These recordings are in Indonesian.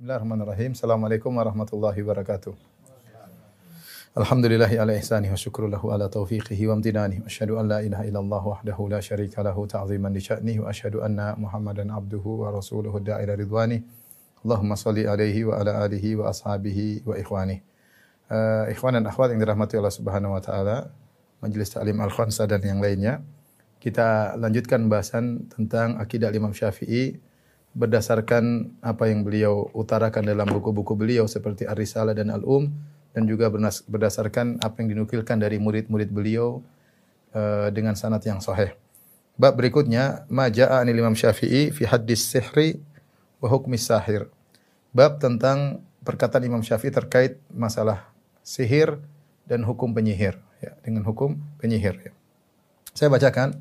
Bismillahirrahmanirrahim. Assalamualaikum warahmatullahi wabarakatuh. Alhamdulillahi ala ihsani wa syukru lahu ala taufiqihi wa amtinani. Asyhadu an la ilaha illallah wahdahu la syarika lahu ta'ziman li sya'nihi wa asyhadu anna Muhammadan abduhu wa rasuluhu da'ila ridwani. Allahumma salli alaihi wa ala alihi wa ashabihi wa ikhwani. Uh, ikhwan dan akhwat yang dirahmati Allah Subhanahu wa taala, Majelis Ta'lim Al-Khansa dan yang lainnya. Kita lanjutkan bahasan tentang akidah Imam Syafi'i berdasarkan apa yang beliau utarakan dalam buku-buku beliau seperti Ar-Risalah dan Al-Um dan juga berdasarkan apa yang dinukilkan dari murid-murid beliau uh, dengan sanad yang sahih. Bab berikutnya, ma jaa anil Imam Syafi'i fi hadis sihri wa hukmi sahir. Bab tentang perkataan Imam Syafi'i terkait masalah sihir dan hukum penyihir ya, dengan hukum penyihir ya. Saya bacakan.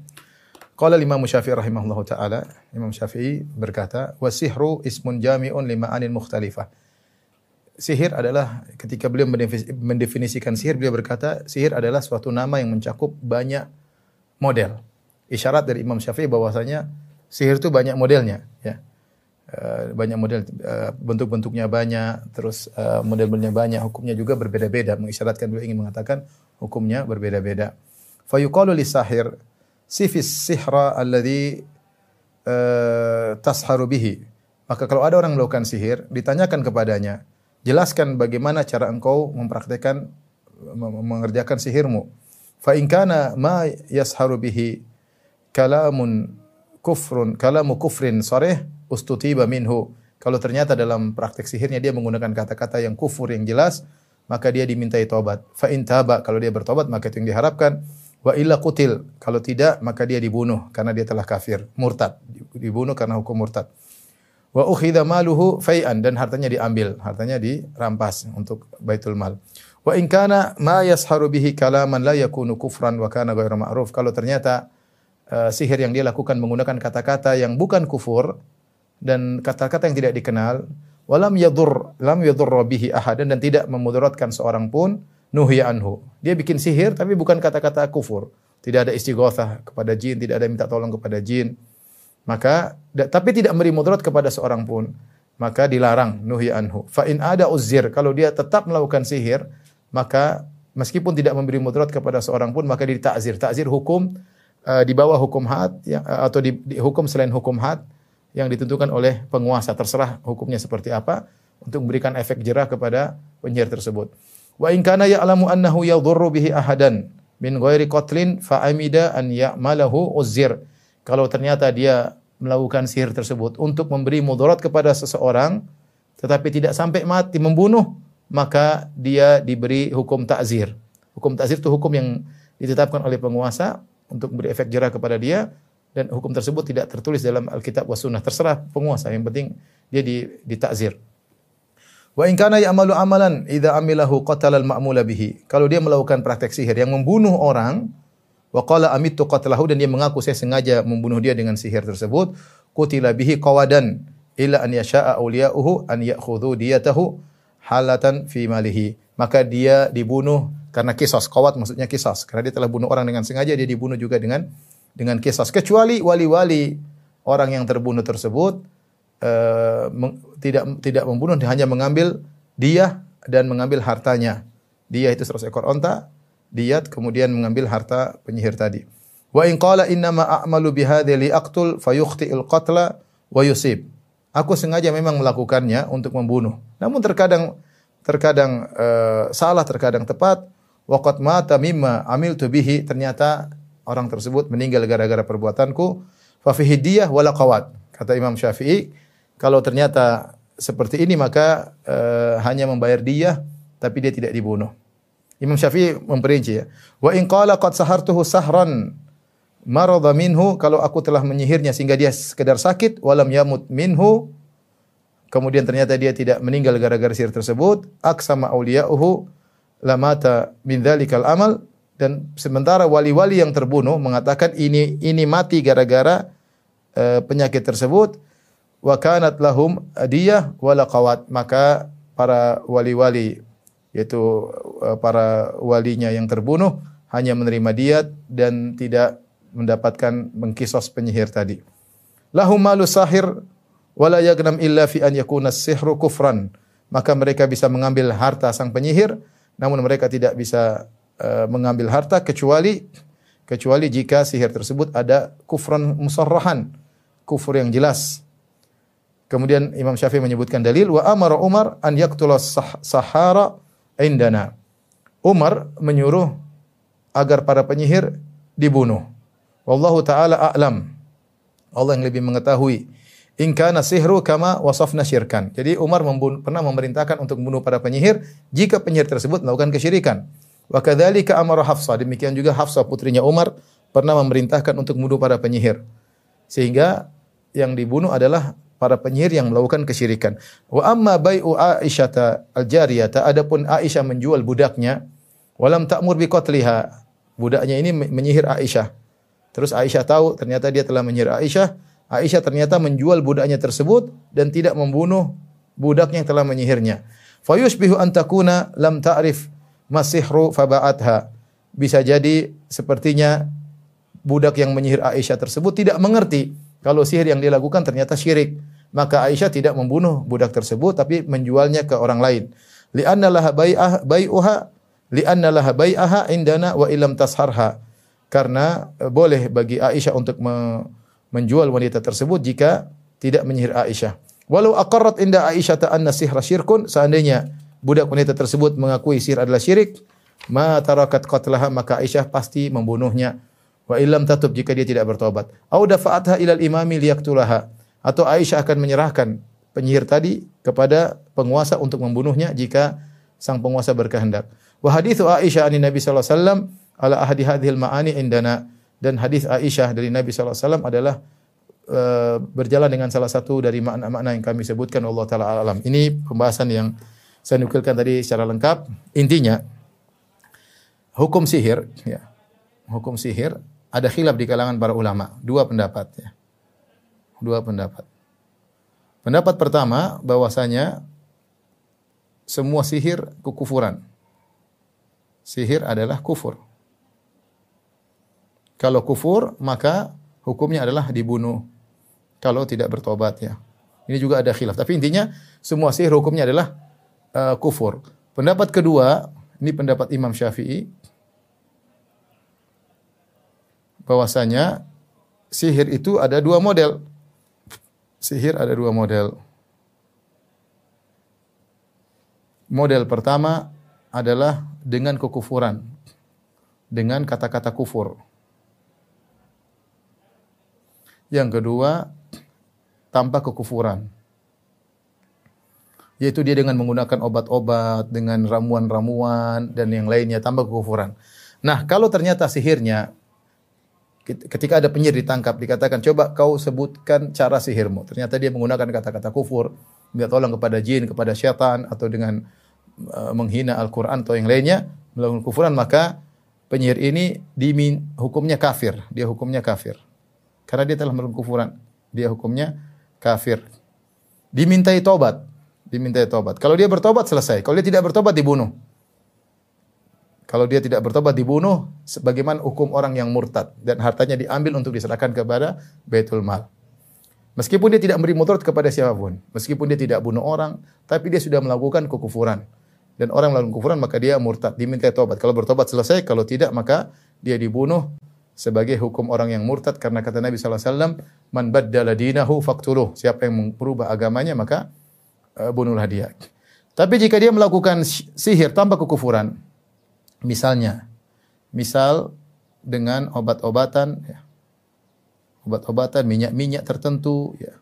Qala Imam Syafi'i rahimahullahu taala, Imam Syafi'i berkata, "Wasihru ismun jami'un lima anil mukhtalifah." Sihir adalah ketika beliau mendefinisikan sihir, beliau berkata, sihir adalah suatu nama yang mencakup banyak model. Isyarat dari Imam Syafi'i bahwasanya sihir itu banyak modelnya, ya. Uh, banyak model uh, bentuk-bentuknya banyak, terus uh, model-modelnya banyak, hukumnya juga berbeda-beda. Mengisyaratkan beliau ingin mengatakan hukumnya berbeda-beda. Fayuqalu lisahir sifis sihra alladhi uh, tasharu bihi. Maka kalau ada orang melakukan sihir, ditanyakan kepadanya, jelaskan bagaimana cara engkau mempraktekkan mengerjakan sihirmu. Fa in kana ma yasharu bihi kalamun kufrun, kalamu kufrin sarih ustutiba minhu. Kalau ternyata dalam praktek sihirnya dia menggunakan kata-kata yang kufur yang jelas, maka dia dimintai tobat. Fa in taba, kalau dia bertobat maka itu yang diharapkan. Wa illa kutil. Kalau tidak, maka dia dibunuh karena dia telah kafir, murtad. Dibunuh karena hukum murtad. Wa ukhidha maluhu fai'an dan hartanya diambil, hartanya dirampas untuk baitul mal. Wa in kana ma yasharu bihi kalaman la yakunu kufran wa kana ghairu ma'ruf. Kalau ternyata uh, sihir yang dia lakukan menggunakan kata-kata yang bukan kufur dan kata-kata yang tidak dikenal, walam yadur lam yadur bihi ahadan dan tidak memudaratkan seorang pun, nuhya anhu. Dia bikin sihir tapi bukan kata-kata kufur. Tidak ada istighothah kepada jin, tidak ada minta tolong kepada jin. Maka tapi tidak memberi mudarat kepada seorang pun. Maka dilarang nuhya anhu. Fa in ada uzir, kalau dia tetap melakukan sihir, maka meskipun tidak memberi mudarat kepada seorang pun maka ditakzir. Takzir hukum uh, di bawah hukum had ya, atau di, di hukum selain hukum had yang ditentukan oleh penguasa terserah hukumnya seperti apa untuk memberikan efek jerah kepada penyihir tersebut. Wa in kana ya'lamu annahu yadhurru bihi ahadan min ghairi qatlin fa amida an ya'malahu uzir. Kalau ternyata dia melakukan sihir tersebut untuk memberi mudarat kepada seseorang tetapi tidak sampai mati membunuh maka dia diberi hukum takzir. Hukum takzir itu hukum yang ditetapkan oleh penguasa untuk memberi efek jerah kepada dia dan hukum tersebut tidak tertulis dalam Alkitab wa Sunnah. Terserah penguasa, yang penting dia ditakzir. Wa in kana ya'malu amalan idza amilahu qatala al-ma'mula bihi. Kalau dia melakukan praktek sihir yang membunuh orang, wa qala amittu qatlahu dan dia mengaku saya sengaja membunuh dia dengan sihir tersebut, qutila bihi qawadan illa an yasha'a awliya'uhu an ya'khudhu diyatahu halatan fi malihi. Maka dia dibunuh karena kisos. Qawat maksudnya kisos. Karena dia telah bunuh orang dengan sengaja, dia dibunuh juga dengan dengan kisos. Kecuali wali-wali orang yang terbunuh tersebut uh, tidak tidak membunuh hanya mengambil dia dan mengambil hartanya. Dia itu 100 ekor onta, diat kemudian mengambil harta penyihir tadi. Wa in qala inna ma a'malu bihadhi li aqtul fayukhti'ul qatla wa yusib. Aku sengaja memang melakukannya untuk membunuh. Namun terkadang terkadang uh, salah, terkadang tepat. Waqat mata mimma amiltu bihi ternyata orang tersebut meninggal gara-gara perbuatanku. Fa fihi diyah wala qawat. Kata Imam Syafi'i, kalau ternyata seperti ini maka uh, hanya membayar dia tapi dia tidak dibunuh. Imam Syafi'i memperinci ya. Wa in qala qad sahartuhu sahran marada minhu kalau aku telah menyihirnya sehingga dia sekedar sakit walam yamut minhu kemudian ternyata dia tidak meninggal gara-gara sihir tersebut aksama auliya'uhu lamata min dzalikal amal dan sementara wali-wali yang terbunuh mengatakan ini ini mati gara-gara uh, penyakit tersebut wa kanat lahum adiyah wala qawat maka para wali-wali yaitu eh, para walinya yang terbunuh hanya menerima diat dan tidak mendapatkan mengkisos penyihir tadi. Lahum malu sahir wala yagnam illa fi an yakuna sihru kufran. Maka mereka bisa mengambil harta sang penyihir, namun mereka tidak bisa uh, mengambil harta kecuali kecuali jika sihir tersebut ada kufran musarrahan, kufur yang jelas. Kemudian Imam Syafi'i menyebutkan dalil wa amara Umar an yaqtula sah sahara indana. Umar menyuruh agar para penyihir dibunuh. Wallahu taala a'lam. Allah yang lebih mengetahui. In kana sihru kama wasafna syirkan. Jadi Umar membunuh, pernah memerintahkan untuk membunuh para penyihir jika penyihir tersebut melakukan kesyirikan. Wa kadzalika amara Hafsah. Demikian juga Hafsah putrinya Umar pernah memerintahkan untuk membunuh para penyihir. Sehingga yang dibunuh adalah para penyihir yang melakukan kesyirikan. Wa amma bai'u Aisyah al-jariyata adapun Aisyah menjual budaknya walam ta'mur bi qatliha. Budaknya ini menyihir Aisyah. Terus Aisyah tahu ternyata dia telah menyihir Aisyah. Aisyah ternyata menjual budaknya tersebut dan tidak membunuh budaknya yang telah menyihirnya. Fayushbihu an takuna lam ta'rif masihru faba'atha. Bisa jadi sepertinya budak yang menyihir Aisyah tersebut tidak mengerti kalau sihir yang dilakukan ternyata syirik, maka Aisyah tidak membunuh budak tersebut tapi menjualnya ke orang lain. Li'anna laha bai'ah bai'uha li'anna laha bai'aha indana wa ilam tasharha. Karena e, boleh bagi Aisyah untuk me menjual wanita tersebut jika tidak menyihir Aisyah. Walau aqarrat inda Aisyah anna sihra syirkun, seandainya budak wanita tersebut mengakui sihir adalah syirik, ma tarakat qatlaha maka Aisyah pasti membunuhnya Wa illam tatub jika dia tidak bertobat. Au dafa'atha ilal imami liyaktulaha. Atau Aisyah akan menyerahkan penyihir tadi kepada penguasa untuk membunuhnya jika sang penguasa berkehendak. Wa hadithu Aisyah ani Nabi sallallahu alaihi wasallam ala ahadi hadhil ma'ani indana dan hadis Aisyah dari Nabi sallallahu alaihi wasallam adalah uh, berjalan dengan salah satu dari makna-makna yang kami sebutkan Allah taala alam. Ini pembahasan yang saya nukilkan tadi secara lengkap. Intinya hukum sihir ya. Hukum sihir ada khilaf di kalangan para ulama, dua pendapat ya. Dua pendapat. Pendapat pertama bahwasanya semua sihir kekufuran. Sihir adalah kufur. Kalau kufur maka hukumnya adalah dibunuh. Kalau tidak bertobat ya. Ini juga ada khilaf. Tapi intinya semua sihir hukumnya adalah uh, kufur. Pendapat kedua, ini pendapat Imam Syafi'i, bahwasanya sihir itu ada dua model. Sihir ada dua model. Model pertama adalah dengan kekufuran. Dengan kata-kata kufur. Yang kedua, tanpa kekufuran. Yaitu dia dengan menggunakan obat-obat, dengan ramuan-ramuan, dan yang lainnya tanpa kekufuran. Nah, kalau ternyata sihirnya ketika ada penyihir ditangkap dikatakan coba kau sebutkan cara sihirmu. Ternyata dia menggunakan kata-kata kufur, minta tolong kepada jin, kepada syaitan atau dengan uh, menghina Al-Qur'an atau yang lainnya, melakukan kufuran maka penyihir ini dimin hukumnya kafir, dia hukumnya kafir. Karena dia telah melakukan kufuran, dia hukumnya kafir. Dimintai tobat, dimintai tobat. Kalau dia bertobat selesai, kalau dia tidak bertobat dibunuh. Kalau dia tidak bertobat dibunuh sebagaimana hukum orang yang murtad dan hartanya diambil untuk diserahkan kepada Baitul Mal. Meskipun dia tidak memberi mudarat kepada siapa pun, meskipun dia tidak bunuh orang, tapi dia sudah melakukan kekufuran. Dan orang melakukan kekufuran maka dia murtad, diminta tobat. Kalau bertobat selesai, kalau tidak maka dia dibunuh sebagai hukum orang yang murtad karena kata Nabi sallallahu alaihi wasallam, "Man baddala dinahu faqtuluh." Siapa yang merubah agamanya maka uh, bunuhlah dia. Tapi jika dia melakukan sihir tanpa kekufuran, Misalnya, misal dengan obat-obatan, ya, obat-obatan, minyak-minyak tertentu, ya,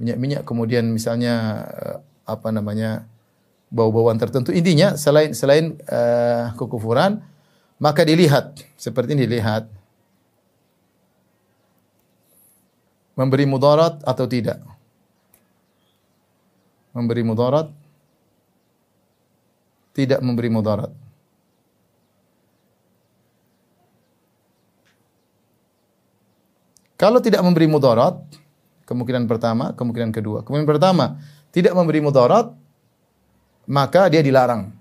minyak-minyak kemudian misalnya eh, apa namanya bau-bauan tertentu. Intinya selain selain uh, kekufuran, maka dilihat seperti ini dilihat memberi mudarat atau tidak. Memberi mudarat tidak memberi mudarat. Kalau tidak memberi mudarat, kemungkinan pertama, kemungkinan kedua. Kemungkinan pertama, tidak memberi mudarat, maka dia dilarang.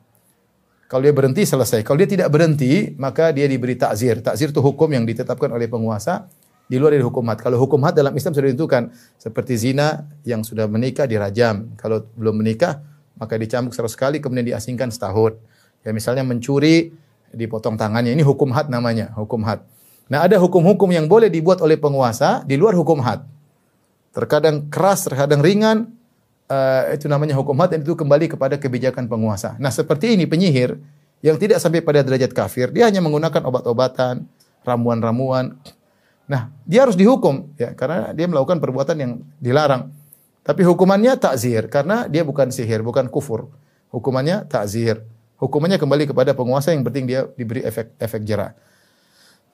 Kalau dia berhenti selesai. Kalau dia tidak berhenti, maka dia diberi takzir. Takzir itu hukum yang ditetapkan oleh penguasa di luar dari hukum had. Kalau hukum had dalam Islam sudah ditentukan seperti zina yang sudah menikah dirajam, kalau belum menikah maka dicambuk seratus kali kemudian diasingkan setahun. Ya misalnya mencuri dipotong tangannya. Ini hukum had namanya, hukum had. Nah, ada hukum-hukum yang boleh dibuat oleh penguasa di luar hukum had. Terkadang keras, terkadang ringan, uh, itu namanya hukum had dan itu kembali kepada kebijakan penguasa. Nah, seperti ini penyihir yang tidak sampai pada derajat kafir, dia hanya menggunakan obat-obatan, ramuan-ramuan. Nah, dia harus dihukum ya karena dia melakukan perbuatan yang dilarang. Tapi hukumannya takzir karena dia bukan sihir, bukan kufur. Hukumannya takzir. Hukumannya kembali kepada penguasa yang penting dia diberi efek efek jerah.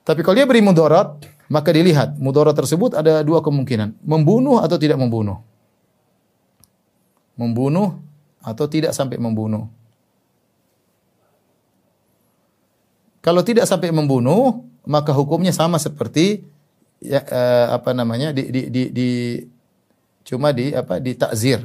Tapi kalau dia beri mudarat, maka dilihat mudarat tersebut ada dua kemungkinan, membunuh atau tidak membunuh membunuh atau tidak sampai membunuh. Kalau tidak sampai membunuh, maka hukumnya sama seperti ya, eh, apa namanya di, di, di, di cuma di apa di takzir.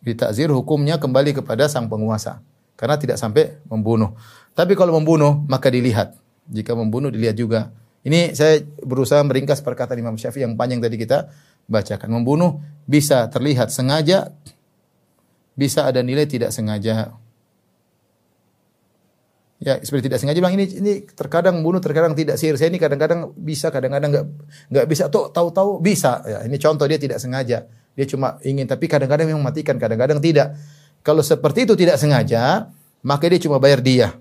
Di takzir hukumnya kembali kepada sang penguasa karena tidak sampai membunuh. Tapi kalau membunuh maka dilihat. Jika membunuh dilihat juga. Ini saya berusaha meringkas perkataan Imam Syafi'i yang panjang tadi kita bacakan. Membunuh bisa terlihat sengaja, bisa ada nilai tidak sengaja. Ya, seperti tidak sengaja bilang ini ini terkadang membunuh, terkadang tidak sihir. Saya ini kadang-kadang bisa, kadang-kadang nggak nggak bisa. Tuh tahu-tahu bisa. Ya, ini contoh dia tidak sengaja. Dia cuma ingin, tapi kadang-kadang memang matikan, kadang-kadang tidak. Kalau seperti itu tidak sengaja, maka dia cuma bayar dia.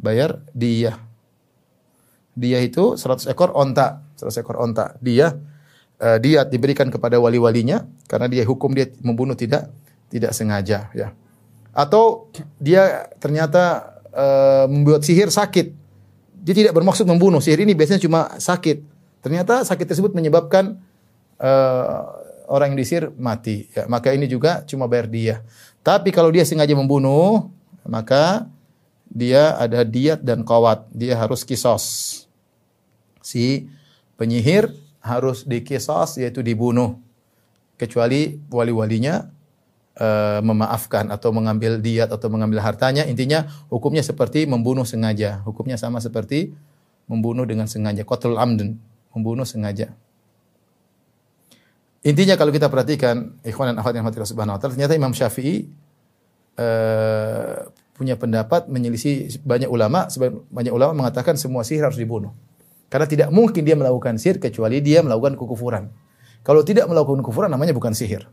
Bayar dia. Dia itu 100 ekor onta, 100 ekor onta. Dia uh, diat diberikan kepada wali-walinya karena dia hukum dia membunuh tidak tidak sengaja ya. Atau dia ternyata uh, membuat sihir sakit. Dia tidak bermaksud membunuh. Sihir ini biasanya cuma sakit. Ternyata sakit tersebut menyebabkan uh, orang yang disihir mati. Ya, maka ini juga cuma bayar dia. Tapi kalau dia sengaja membunuh, maka dia ada diat dan kawat. Dia harus kisos. Si penyihir harus dikisos yaitu dibunuh. Kecuali wali-walinya uh, memaafkan atau mengambil diat atau mengambil hartanya. Intinya hukumnya seperti membunuh sengaja. Hukumnya sama seperti membunuh dengan sengaja. Qatlul amdun membunuh sengaja. Intinya kalau kita perhatikan ikhwan dan akhwat yang subhanahu wa taala ternyata Imam Syafi'i uh, punya pendapat menyelisih banyak ulama banyak ulama mengatakan semua sihir harus dibunuh karena tidak mungkin dia melakukan sihir kecuali dia melakukan kekufuran. Kalau tidak melakukan kekufuran namanya bukan sihir.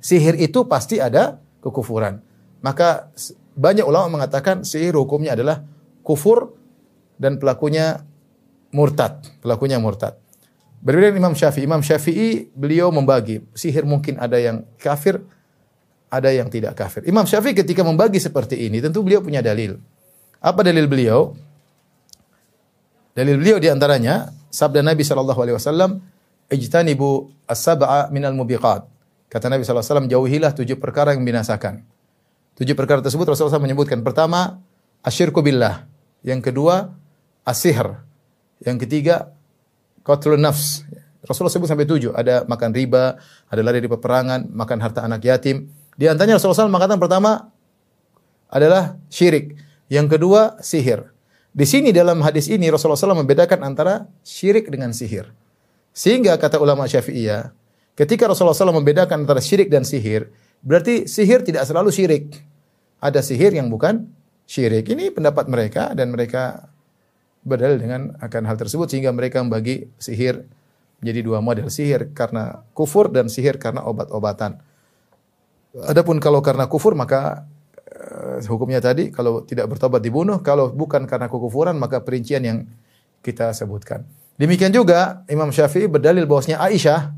Sihir itu pasti ada kekufuran. Maka banyak ulama mengatakan sihir hukumnya adalah kufur dan pelakunya murtad. Pelakunya murtad. Berbeda dengan Imam Syafi'i. Imam Syafi'i beliau membagi. Sihir mungkin ada yang kafir, ada yang tidak kafir. Imam Syafi'i ketika membagi seperti ini tentu beliau punya dalil. Apa dalil beliau? Dalil beliau di antaranya sabda Nabi sallallahu alaihi wasallam, "Ijtanibu as-sab'a minal mubiqat." Kata Nabi sallallahu alaihi wasallam, jauhilah tujuh perkara yang membinasakan. Tujuh perkara tersebut Rasulullah SAW menyebutkan. Pertama, asyirku billah. Yang kedua, asihr. Yang ketiga, qatlun nafs. Rasulullah sebut sampai tujuh. Ada makan riba, ada lari dari peperangan, makan harta anak yatim. Di antaranya Rasulullah SAW mengatakan pertama adalah syirik. Yang kedua, sihir. Di sini dalam hadis ini Rasulullah SAW membedakan antara syirik dengan sihir. Sehingga kata ulama Syafi'iyah, ketika Rasulullah SAW membedakan antara syirik dan sihir, berarti sihir tidak selalu syirik. Ada sihir yang bukan syirik. Ini pendapat mereka dan mereka berdalil dengan akan hal tersebut sehingga mereka membagi sihir menjadi dua model sihir karena kufur dan sihir karena obat-obatan. Adapun kalau karena kufur maka uh, hukumnya tadi kalau tidak bertobat dibunuh, kalau bukan karena kekufuran maka perincian yang kita sebutkan. Demikian juga Imam Syafi'i berdalil bahwasanya Aisyah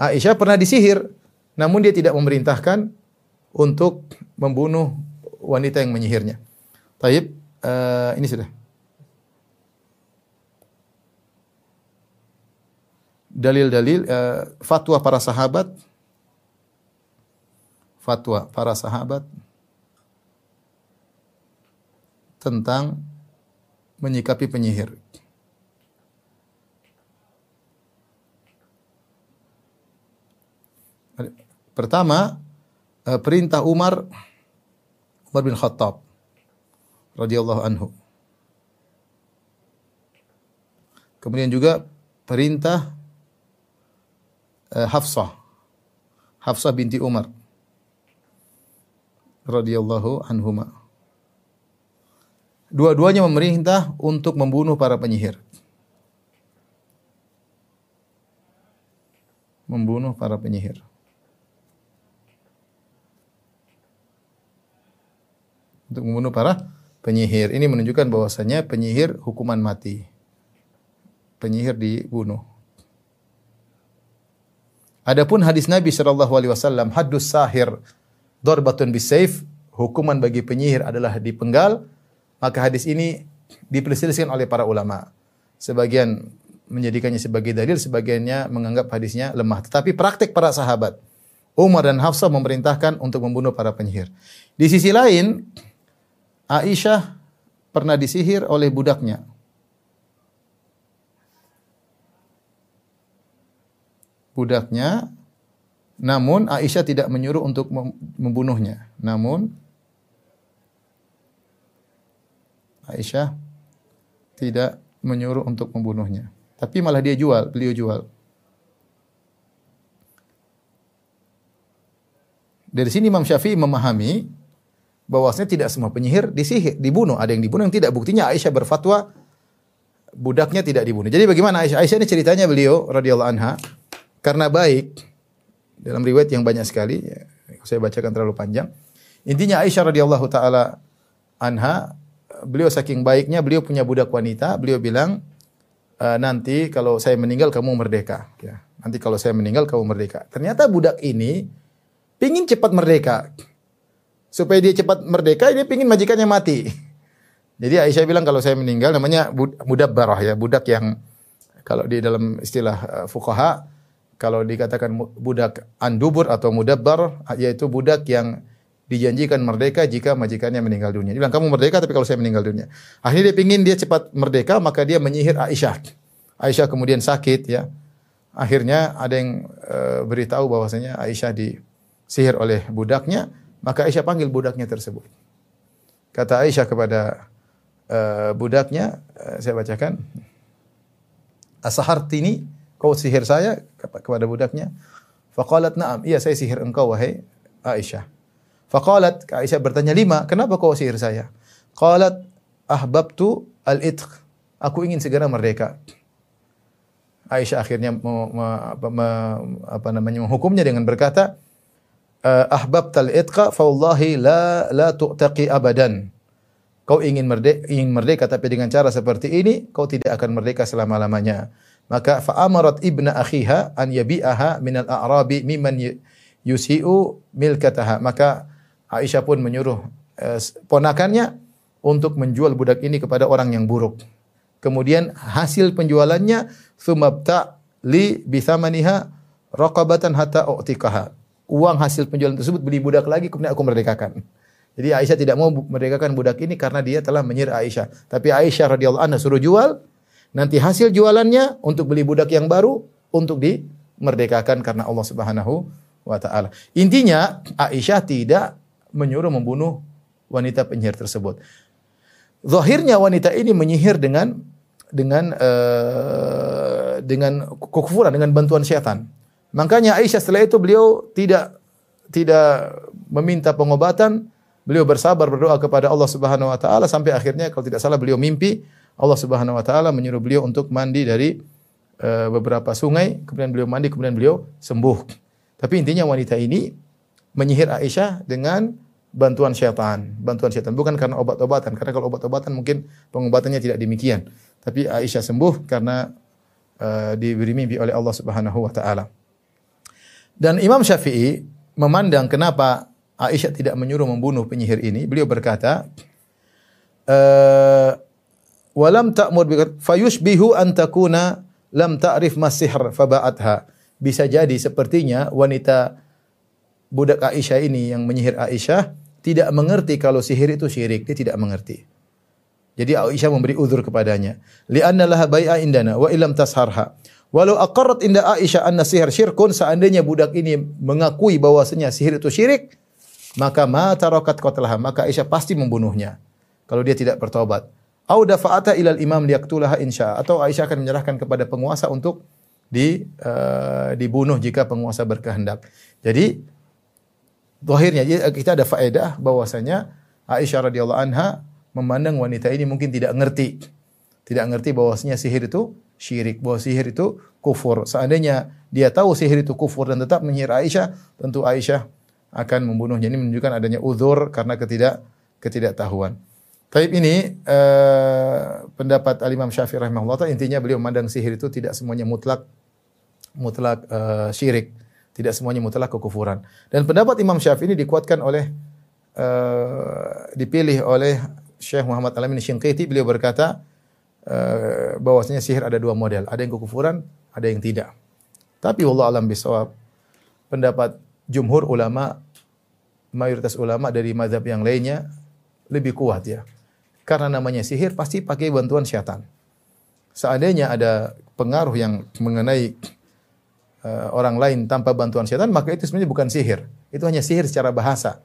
Aisyah pernah disihir namun dia tidak memerintahkan untuk membunuh wanita yang menyihirnya. Taib, uh, ini sudah. Dalil-dalil uh, fatwa para sahabat fatwa para sahabat tentang menyikapi penyihir. Pertama, eh, perintah Umar Umar bin Khattab radhiyallahu anhu. Kemudian juga perintah uh, Hafsah. Hafsah binti Umar radhiyallahu anhuma. Dua-duanya memerintah untuk membunuh para penyihir. Membunuh para penyihir. Untuk membunuh para penyihir. Ini menunjukkan bahwasanya penyihir hukuman mati. Penyihir dibunuh. Adapun hadis Nabi sallallahu alaihi wasallam haddus sahir darbatun bisayf hukuman bagi penyihir adalah dipenggal maka hadis ini diperselisihkan oleh para ulama. Sebagian menjadikannya sebagai dalil, sebagiannya menganggap hadisnya lemah. Tetapi praktek para sahabat, Umar dan Hafsah memerintahkan untuk membunuh para penyihir. Di sisi lain, Aisyah pernah disihir oleh budaknya. Budaknya, namun Aisyah tidak menyuruh untuk membunuhnya. Namun Aisyah tidak menyuruh untuk membunuhnya. Tapi malah dia jual, beliau jual. Dari sini Imam Syafi'i memahami bahwasanya tidak semua penyihir disihir, dibunuh. Ada yang dibunuh yang tidak. Buktinya Aisyah berfatwa budaknya tidak dibunuh. Jadi bagaimana Aisyah? Aisyah ini ceritanya beliau radhiyallahu anha karena baik dalam riwayat yang banyak sekali, ya, saya bacakan terlalu panjang. Intinya Aisyah radhiyallahu taala anha beliau saking baiknya beliau punya budak wanita, beliau bilang e, nanti kalau saya meninggal kamu merdeka ya. Nanti kalau saya meninggal kamu merdeka. Ternyata budak ini pingin cepat merdeka. Supaya dia cepat merdeka, dia pingin majikannya mati. Jadi Aisyah bilang kalau saya meninggal namanya budak barah ya, budak yang kalau di dalam istilah uh, fuqaha kalau dikatakan budak andubur atau mudabbar yaitu budak yang dijanjikan merdeka jika majikannya meninggal dunia. Dia bilang kamu merdeka tapi kalau saya meninggal dunia. Akhirnya dia pingin dia cepat merdeka maka dia menyihir Aisyah. Aisyah kemudian sakit ya. Akhirnya ada yang e, beritahu bahwasanya Aisyah disihir oleh budaknya, maka Aisyah panggil budaknya tersebut. Kata Aisyah kepada e, budaknya, e, saya bacakan. Asahartini, kau sihir saya kepada budaknya. Faqalat na'am, iya saya sihir engkau wahai Aisyah. Faqalat, Aisyah bertanya, lima, kenapa kau sihir saya? Qalat, ahbabtu al-itq. Aku ingin segera merdeka. Aisyah akhirnya me, me, me, apa namanya menghukumnya dengan berkata, eh, ahbab tal itqa fa la la tu'taqi abadan. Kau ingin merdeka, ingin merdeka tapi dengan cara seperti ini kau tidak akan merdeka selama-lamanya. Maka fa amarat ibna akhiha an yabi'aha min al-a'rabi mimman yusi'u milkataha. Maka Aisyah pun menyuruh eh, ponakannya untuk menjual budak ini kepada orang yang buruk. Kemudian hasil penjualannya sumabta li bithamaniha raqabatan hatta u'tikaha. Uang hasil penjualan tersebut beli budak lagi kemudian aku merdekakan. Jadi Aisyah tidak mau merdekakan budak ini karena dia telah menyir Aisyah. Tapi Aisyah radhiyallahu anha suruh jual. Nanti hasil jualannya untuk beli budak yang baru untuk dimerdekakan karena Allah Subhanahu wa taala. Intinya Aisyah tidak menyuruh membunuh wanita penyihir tersebut. Zahirnya wanita ini menyihir dengan dengan uh, dengan kekufuran dengan bantuan syaitan. Makanya Aisyah setelah itu beliau tidak tidak meminta pengobatan, beliau bersabar berdoa kepada Allah Subhanahu wa taala sampai akhirnya kalau tidak salah beliau mimpi Allah Subhanahu wa taala menyuruh beliau untuk mandi dari uh, beberapa sungai, kemudian beliau mandi, kemudian beliau sembuh. Tapi intinya wanita ini menyihir Aisyah dengan bantuan syaitan, bantuan syaitan bukan karena obat-obatan karena kalau obat-obatan mungkin pengobatannya tidak demikian. Tapi Aisyah sembuh karena uh, diberi mimpi oleh Allah Subhanahu wa taala. Dan Imam Syafi'i memandang kenapa Aisyah tidak menyuruh membunuh penyihir ini, beliau berkata, uh, "Walam ta'mur bi fayushbihu an takuna lam ta'rif masihr faba'atha." Bisa jadi sepertinya wanita budak Aisyah ini yang menyihir Aisyah tidak mengerti kalau sihir itu syirik, dia tidak mengerti. Jadi Aisyah memberi uzur kepadanya. Li'anna laha bai'a indana wa ilam tasharha. Walau aqarrat inda Aisyah anna sihir syirkun, seandainya budak ini mengakui bahwasanya sihir itu syirik, maka ma tarakat qatlaha, maka Aisyah pasti membunuhnya. Kalau dia tidak bertobat. Au dafa'ata ilal imam liyaktulaha insya atau Aisyah akan menyerahkan kepada penguasa untuk di uh, dibunuh jika penguasa berkehendak. Jadi zahirnya kita ada faedah bahwasanya Aisyah radhiyallahu anha memandang wanita ini mungkin tidak ngerti. Tidak ngerti bahwasanya sihir itu syirik, bahwa sihir itu kufur. Seandainya dia tahu sihir itu kufur dan tetap menyihir Aisyah, tentu Aisyah akan membunuhnya. Ini menunjukkan adanya uzur karena ketidak ketidaktahuan. Taib ini uh, pendapat Al Imam Syafi'i rahimahullah intinya beliau memandang sihir itu tidak semuanya mutlak mutlak uh, syirik, tidak semuanya mutlak kekufuran. Dan pendapat Imam Syafi'i ini dikuatkan oleh uh, dipilih oleh Syekh Muhammad Alamin Syinqiti beliau berkata uh, bahwasanya sihir ada dua model, ada yang kekufuran, ada yang tidak. Tapi wallah alam bisawab pendapat jumhur ulama mayoritas ulama dari mazhab yang lainnya lebih kuat ya. Karena namanya sihir pasti pakai bantuan syaitan. Seandainya ada pengaruh yang mengenai uh, orang lain tanpa bantuan syaitan, maka itu sebenarnya bukan sihir. Itu hanya sihir secara bahasa.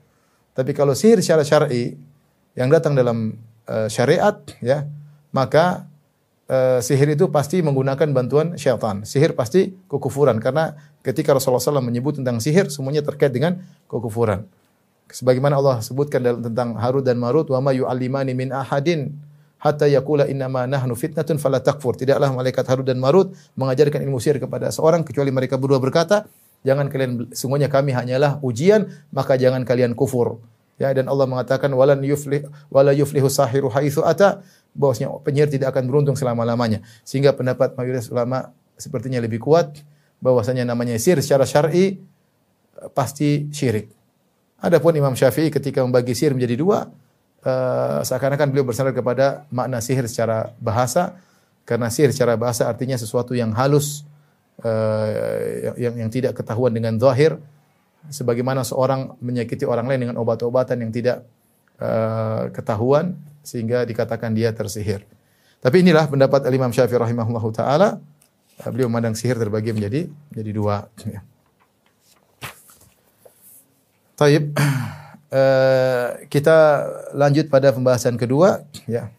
Tapi kalau sihir secara syar'i yang datang dalam uh, syariat, ya, maka uh, sihir itu pasti menggunakan bantuan syaitan. Sihir pasti kekufuran karena ketika Rasulullah SAW menyebut tentang sihir, semuanya terkait dengan kekufuran. Sebagaimana Allah sebutkan dalam tentang Harut dan Marut, "Wa ma yu'allimani min ahadin hatta yaqula innama nahnu fitnatun fala takfur." Tidaklah malaikat Harut dan Marut mengajarkan ilmu sihir kepada seorang kecuali mereka berdua berkata, "Jangan kalian sungguhnya kami hanyalah ujian, maka jangan kalian kufur." Ya, dan Allah mengatakan walan yuflih wala yuflihu sahiru haitsu ata bahwasanya penyihir tidak akan beruntung selama-lamanya. Sehingga pendapat mayoritas ulama sepertinya lebih kuat bahwasanya namanya sihir secara syar'i pasti syirik. Adapun Imam Syafi'i ketika membagi sihir menjadi dua, uh, seakan-akan beliau bersandar kepada makna sihir secara bahasa, karena sihir secara bahasa artinya sesuatu yang halus, uh, yang, yang tidak ketahuan dengan zahir, sebagaimana seorang menyakiti orang lain dengan obat-obatan yang tidak uh, ketahuan, sehingga dikatakan dia tersihir. Tapi inilah pendapat Imam Syafi'i rahimahullahu taala. Beliau memandang sihir terbagi menjadi menjadi dua. Ya. Taib. Uh, kita lanjut pada pembahasan kedua ya.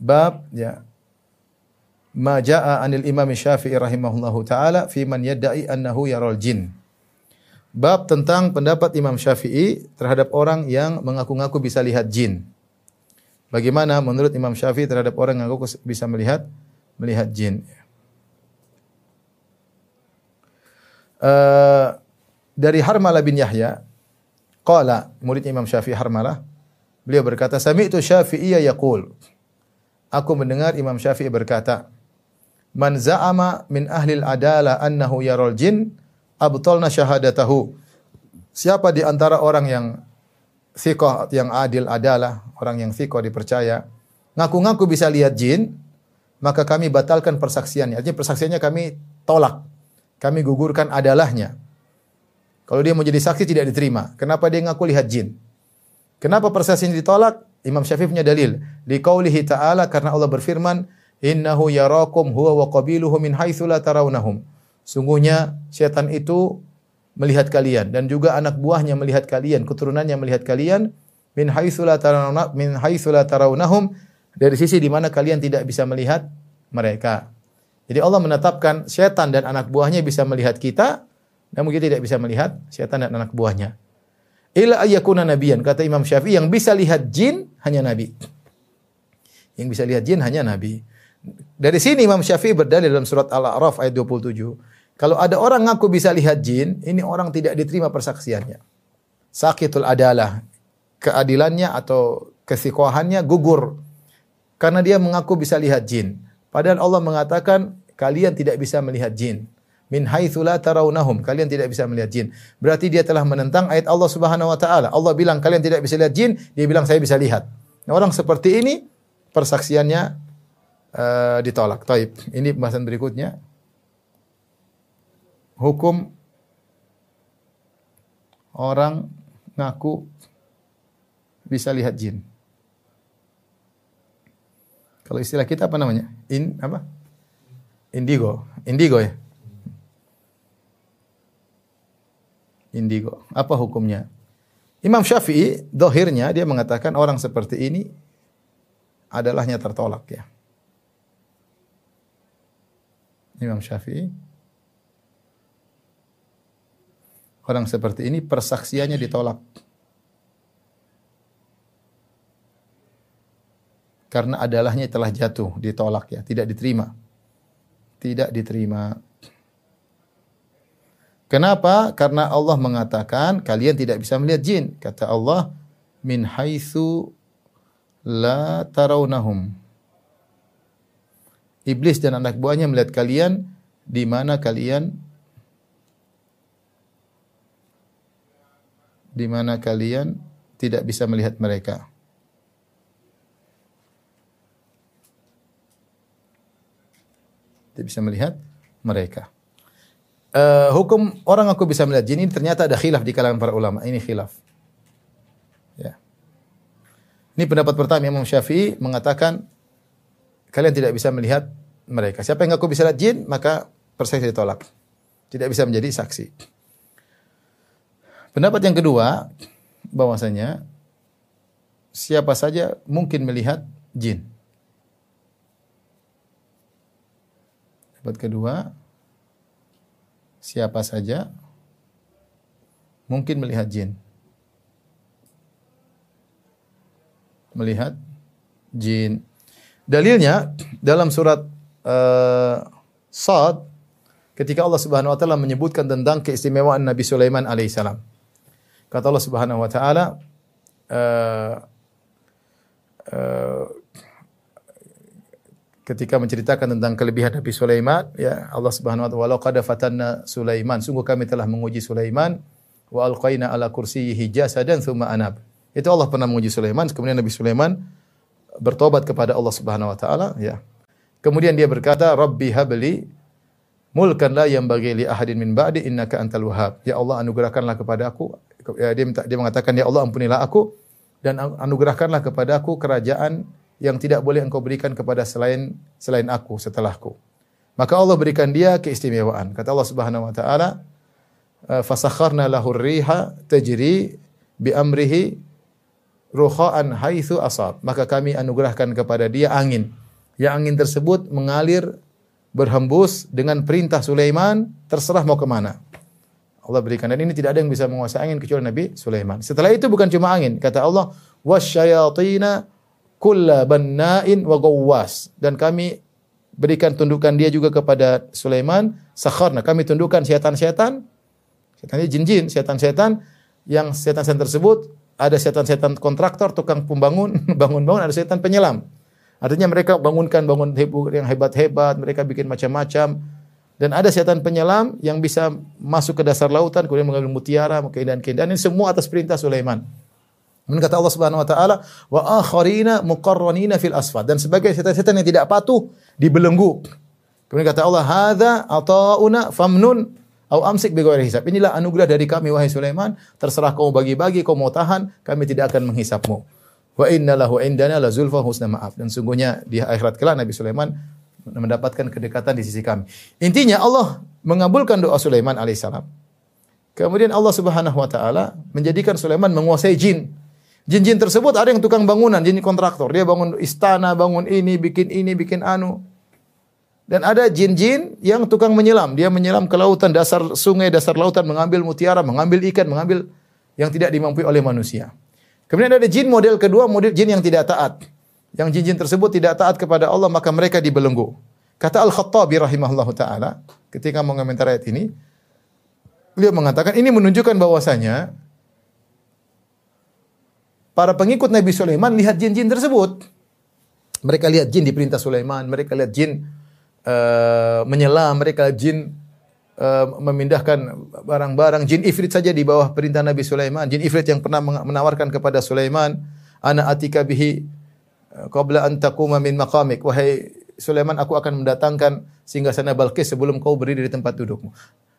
Bab ya. Ma jaa 'anil Imam Syafi'i rahimahullahu taala fi man yad'i annahu yaral jin. Bab tentang pendapat Imam Syafi'i terhadap orang yang mengaku-ngaku bisa lihat jin. Bagaimana menurut Imam Syafi'i terhadap orang yang mengaku bisa melihat melihat jin? Uh, dari Harmalah bin Yahya, qala murid Imam Syafi'i Harmalah, beliau berkata, "Sami'tu Syafi'iyya yaqul." Aku mendengar Imam Syafi'i berkata, "Man za'ama min ahli al-adala annahu yaral jin, abtalna syahadatahu." Siapa di antara orang yang thiqah, yang adil adalah, orang yang thiqah dipercaya, ngaku-ngaku bisa lihat jin, maka kami batalkan persaksiannya. Artinya persaksiannya kami tolak. Kami gugurkan adalahnya. Kalau dia mau jadi saksi tidak diterima. Kenapa dia ngaku lihat jin? Kenapa persaksian ditolak? Imam Syafi'i punya dalil. Di qaulihi ta'ala karena Allah berfirman, "Innahu yarakum huwa wa qabiluhu min haitsu la tarawnahum." Sungguhnya setan itu melihat kalian dan juga anak buahnya melihat kalian, keturunannya melihat kalian min haitsu la tarawna min haitsu la tarawnahum dari sisi di mana kalian tidak bisa melihat mereka. Jadi Allah menetapkan setan dan anak buahnya bisa melihat kita namun kita tidak bisa melihat syaitan dan anak buahnya. Ila ayyakuna nabiyan. Kata Imam Syafi'i yang bisa lihat jin hanya nabi. Yang bisa lihat jin hanya nabi. Dari sini Imam Syafi'i berdalil dalam surat Al-A'raf ayat 27. Kalau ada orang ngaku bisa lihat jin, ini orang tidak diterima persaksiannya. Sakitul adalah. Keadilannya atau kesikohannya gugur. Karena dia mengaku bisa lihat jin. Padahal Allah mengatakan kalian tidak bisa melihat jin min haitsu la tarawnahum. Kalian tidak bisa melihat jin. Berarti dia telah menentang ayat Allah Subhanahu wa taala. Allah bilang kalian tidak bisa lihat jin, dia bilang saya bisa lihat. Nah, orang seperti ini persaksiannya uh, ditolak. Taib. Ini pembahasan berikutnya. Hukum orang ngaku bisa lihat jin. Kalau istilah kita apa namanya? In apa? Indigo. Indigo ya. Indigo. Apa hukumnya? Imam Syafi'i dohirnya dia mengatakan orang seperti ini adalahnya tertolak ya. Imam Syafi'i orang seperti ini persaksiannya ditolak. Karena adalahnya telah jatuh, ditolak ya, tidak diterima. Tidak diterima. Kenapa? Karena Allah mengatakan kalian tidak bisa melihat jin. Kata Allah, min haitsu la tarawnahum. Iblis dan anak buahnya melihat kalian di mana kalian di mana kalian tidak bisa melihat mereka. Tidak bisa melihat mereka. Uh, hukum orang aku bisa melihat jin ini ternyata ada khilaf di kalangan para ulama. Ini khilaf. Ya. Ini pendapat pertama Imam Syafi'i mengatakan kalian tidak bisa melihat mereka. Siapa yang aku bisa lihat jin, maka persaksi ditolak. Tidak bisa menjadi saksi. Pendapat yang kedua bahwasanya siapa saja mungkin melihat jin. Pendapat kedua siapa saja mungkin melihat jin. Melihat jin. Dalilnya dalam surat uh, Sad ketika Allah Subhanahu wa taala menyebutkan tentang keistimewaan Nabi Sulaiman alaihissalam. Kata Allah Subhanahu wa taala uh, ketika menceritakan tentang kelebihan Nabi Sulaiman ya Allah Subhanahu wa taala qad fatanna Sulaiman. Sungguh kami telah menguji Sulaiman. Wa alqaina ala kursiyyihi jasadan thumma anab. Itu Allah pernah menguji Sulaiman. Kemudian Nabi Sulaiman bertobat kepada Allah Subhanahu wa taala ya. Kemudian dia berkata rabbi habli mulkan la yang bagi li ahadin min ba'di innaka antal wahhab. Ya Allah anugerahkanlah kepada aku. Ya, dia minta, dia mengatakan ya Allah ampunilah aku dan anugerahkanlah kepada aku kerajaan yang tidak boleh engkau berikan kepada selain selain aku setelahku. Maka Allah berikan dia keistimewaan. Kata Allah Subhanahu wa taala, "Fasakharna lahu riha tajri bi amrihi ruhaan haitsu asab." Maka kami anugerahkan kepada dia angin. Yang angin tersebut mengalir berhembus dengan perintah Sulaiman, terserah mau ke mana. Allah berikan dan ini tidak ada yang bisa menguasai angin kecuali Nabi Sulaiman. Setelah itu bukan cuma angin, kata Allah, wasyayatina kulla banna'in wa gawwas. Dan kami berikan tundukan dia juga kepada Sulaiman sakharna kami tundukkan setan-setan setan jin-jin setan-setan yang setan-setan tersebut ada setan-setan kontraktor tukang pembangun bangun-bangun ada setan penyelam. Artinya mereka bangunkan bangun yang hebat-hebat mereka bikin macam-macam. Dan ada setan penyelam yang bisa masuk ke dasar lautan kemudian mengambil mutiara, keindahan-keindahan ini semua atas perintah Sulaiman. Kemudian kata Allah Subhanahu wa taala, wa akharina muqarranina fil asfad dan sebagai setan-setan yang tidak patuh dibelenggu. Kemudian kata Allah, hadza atauna famnun au amsik bi ghairi hisab. Inilah anugerah dari kami wahai Sulaiman, terserah kau bagi-bagi, kau mau tahan, kami tidak akan menghisapmu. Wa inna lahu indana la zulfa husna maaf. Dan sungguhnya di akhirat kelak Nabi Sulaiman mendapatkan kedekatan di sisi kami. Intinya Allah mengabulkan doa Sulaiman alaihissalam. Kemudian Allah Subhanahu wa taala menjadikan Sulaiman menguasai jin. Jin-jin tersebut ada yang tukang bangunan, jin kontraktor. Dia bangun istana, bangun ini, bikin ini, bikin anu. Dan ada jin-jin yang tukang menyelam. Dia menyelam ke lautan, dasar sungai, dasar lautan, mengambil mutiara, mengambil ikan, mengambil yang tidak dimampu oleh manusia. Kemudian ada jin model kedua, model jin yang tidak taat yang jin-jin tersebut tidak taat kepada Allah maka mereka dibelenggu. Kata Al-Khattabi rahimahullahu taala ketika mengomentar ayat ini beliau mengatakan ini menunjukkan bahwasanya para pengikut Nabi Sulaiman lihat jin-jin tersebut. Mereka lihat jin di perintah Sulaiman, mereka lihat jin uh, menyelam, mereka lihat jin uh, memindahkan barang-barang. Jin ifrit saja di bawah perintah Nabi Sulaiman. Jin ifrit yang pernah menawarkan kepada Sulaiman, "Ana atika bihi qabla an taquma min maqamik wahai Sulaiman aku akan mendatangkan singgasana Balqis sebelum kau berdiri di tempat dudukmu.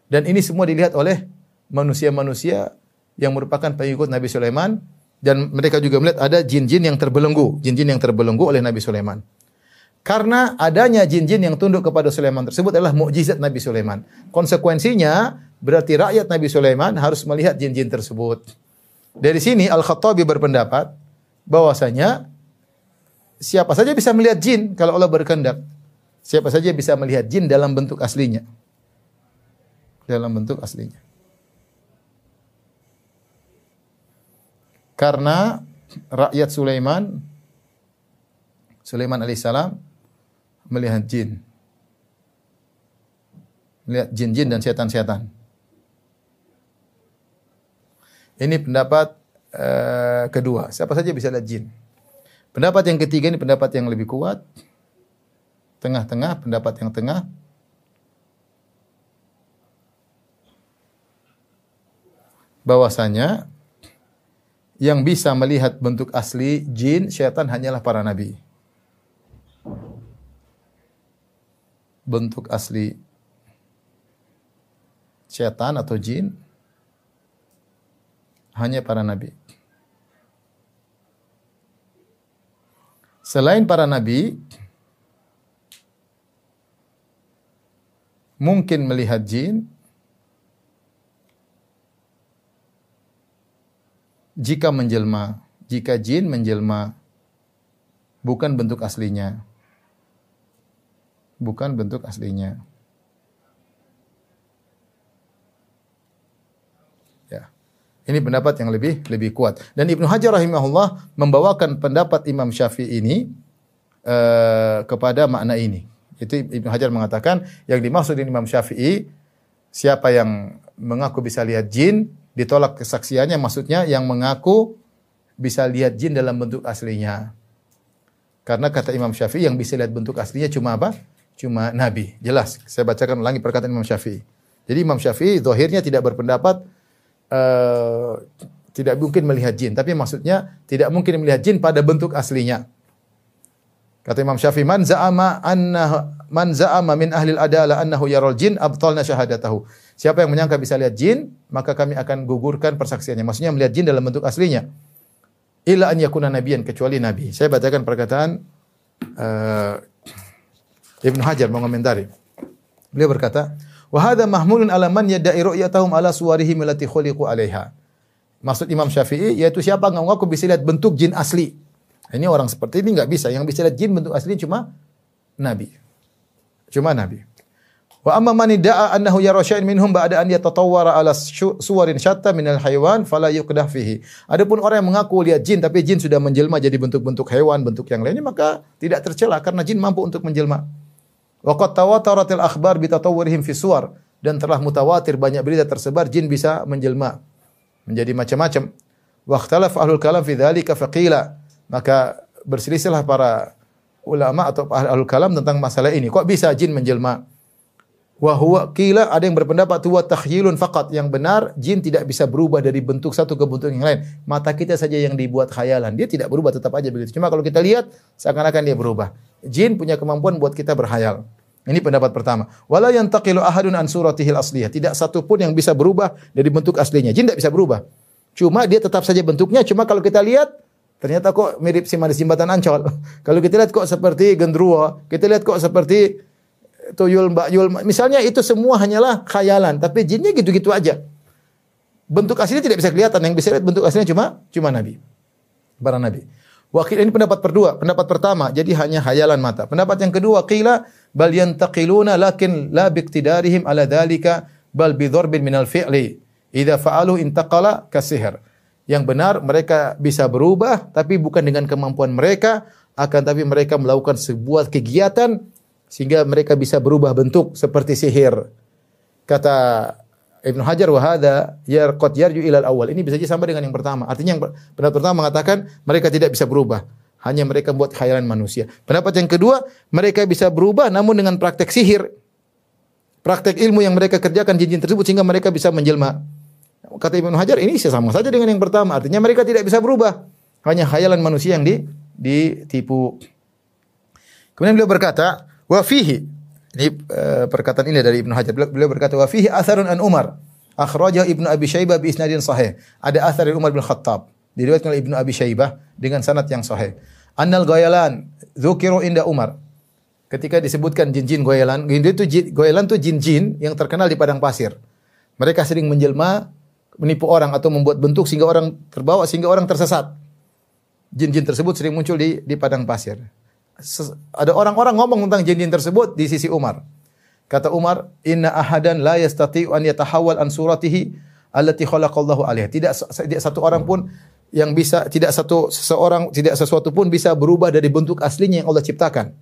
Dan ini semua dilihat oleh manusia-manusia yang merupakan pengikut Nabi Sulaiman dan mereka juga melihat ada jin-jin yang terbelenggu, jin-jin yang terbelenggu oleh Nabi Sulaiman. Karena adanya jin-jin yang tunduk kepada Sulaiman tersebut adalah mukjizat Nabi Sulaiman. Konsekuensinya berarti rakyat Nabi Sulaiman harus melihat jin-jin tersebut. Dari sini Al-Khattabi berpendapat bahwasanya siapa saja bisa melihat jin kalau Allah berkehendak. Siapa saja bisa melihat jin dalam bentuk aslinya. Dalam bentuk aslinya. Karena rakyat Sulaiman Sulaiman alaihissalam melihat jin. Melihat jin-jin dan setan-setan. Ini pendapat uh, kedua. Siapa saja bisa lihat jin. Pendapat yang ketiga ini pendapat yang lebih kuat. Tengah-tengah, pendapat yang tengah. Bahwasanya yang bisa melihat bentuk asli jin, syaitan hanyalah para nabi. Bentuk asli syaitan atau jin hanya para nabi. Selain para nabi, mungkin melihat jin jika menjelma, jika jin menjelma bukan bentuk aslinya. Bukan bentuk aslinya. Ini pendapat yang lebih lebih kuat. Dan Ibnu Hajar rahimahullah membawakan pendapat Imam Syafi'i ini uh, kepada makna ini. Itu Ibnu Hajar mengatakan yang dimaksud Imam Syafi'i siapa yang mengaku bisa lihat jin ditolak kesaksiannya maksudnya yang mengaku bisa lihat jin dalam bentuk aslinya. Karena kata Imam Syafi'i yang bisa lihat bentuk aslinya cuma apa? Cuma nabi. Jelas. Saya bacakan ulangi perkataan Imam Syafi'i. Jadi Imam Syafi'i zahirnya tidak berpendapat uh, tidak mungkin melihat jin, tapi maksudnya tidak mungkin melihat jin pada bentuk aslinya. Kata Imam Syafi'i, "Man za'ama anna man za'ama min ahli al-adalah annahu yaral jin abtalna syahadatahu." Siapa yang menyangka bisa lihat jin, maka kami akan gugurkan persaksiannya. Maksudnya melihat jin dalam bentuk aslinya. Illa an yakuna nabiyan kecuali nabi. Saya bacakan perkataan uh, Ibnu Hajar mengomentari. Beliau berkata, Wa hadha mahmulun ala man yadda'i ru'yatahum ala suwarihim allati khuliqu 'alaiha. Maksud Imam Syafi'i yaitu siapa yang ngaku bisa lihat bentuk jin asli. Ini orang seperti ini enggak bisa. Yang bisa lihat jin bentuk asli cuma nabi. Cuma nabi. Wa amma man da'a annahu yara syai'an minhum ba'da an yatatawwara ala suwarin syatta minal haywan fala yuqdah fihi. Adapun orang yang mengaku lihat jin tapi jin sudah menjelma jadi bentuk-bentuk hewan, bentuk yang lainnya maka tidak tercela karena jin mampu untuk menjelma. Waqat tawataratil akhbar bi tatawwurihim fi suwar dan telah mutawatir banyak berita tersebar jin bisa menjelma menjadi macam-macam. Wa ikhtalaf ahlul kalam fi dzalika faqila maka berselisihlah para ulama atau ahlul kalam tentang masalah ini. Kok bisa jin menjelma? Wa huwa qila ada yang berpendapat huwa takhyilun faqat yang benar jin tidak bisa berubah dari bentuk satu ke bentuk yang lain. Mata kita saja yang dibuat khayalan. Dia tidak berubah tetap aja begitu. Cuma kalau kita lihat seakan-akan dia berubah. Jin punya kemampuan buat kita berhayal. Ini pendapat pertama. Wala yantaqilu ahadun an suratihil asliyah. Tidak satu pun yang bisa berubah dari bentuk aslinya. Jin tidak bisa berubah. Cuma dia tetap saja bentuknya. Cuma kalau kita lihat ternyata kok mirip si manis jembatan Ancol. kalau kita lihat kok seperti gendruwo, kita lihat kok seperti tuyul, mbak yul. Misalnya itu semua hanyalah khayalan, tapi jinnya gitu-gitu aja. Bentuk aslinya tidak bisa kelihatan, yang bisa lihat bentuk aslinya cuma cuma nabi. Para nabi. Wakil ini pendapat kedua, pendapat pertama jadi hanya hayalan mata. Pendapat yang kedua qila bal yantaqiluna lakin la biqtidarihim ala dhalika bal bi dharbin minal fi'li. Idza fa'alu intaqala kasihir. Yang benar mereka bisa berubah tapi bukan dengan kemampuan mereka akan tapi mereka melakukan sebuah kegiatan sehingga mereka bisa berubah bentuk seperti sihir. Kata Ibnu Hajar wa hadza yarqat yarju ilal awal. Ini bisa jadi sama dengan yang pertama. Artinya yang pendapat pertama mengatakan mereka tidak bisa berubah. Hanya mereka buat khayalan manusia. Pendapat yang kedua, mereka bisa berubah namun dengan praktek sihir. Praktek ilmu yang mereka kerjakan jin-jin tersebut sehingga mereka bisa menjelma. Kata Ibnu Hajar, ini sama saja dengan yang pertama. Artinya mereka tidak bisa berubah. Hanya khayalan manusia yang di, ditipu. Kemudian beliau berkata, Wa fihi ini uh, perkataan ini dari Ibnu Hajar. Beliau berkata wa fihi atharun an Umar. Akhrajahu Ibnu Abi Syaibah bi isnadin sahih. Ada athar dari Umar bin Khattab. Diriwayatkan oleh Ibnu Abi Syaibah dengan sanad yang sahih. Annal ghayalan dzukiru inda Umar. Ketika disebutkan jin-jin goyalan, itu jin, goyalan itu jin-jin yang terkenal di padang pasir. Mereka sering menjelma, menipu orang atau membuat bentuk sehingga orang terbawa sehingga orang tersesat. Jin-jin tersebut sering muncul di di padang pasir. Ses- ada orang-orang ngomong tentang jin-jin tersebut di sisi Umar. Kata Umar, "Inna ahadan la yastati'u an yatahawwal an suratihi allati khalaqallahu alaiha." Tidak, tidak satu orang pun yang bisa tidak satu seseorang tidak sesuatu pun bisa berubah dari bentuk aslinya yang Allah ciptakan.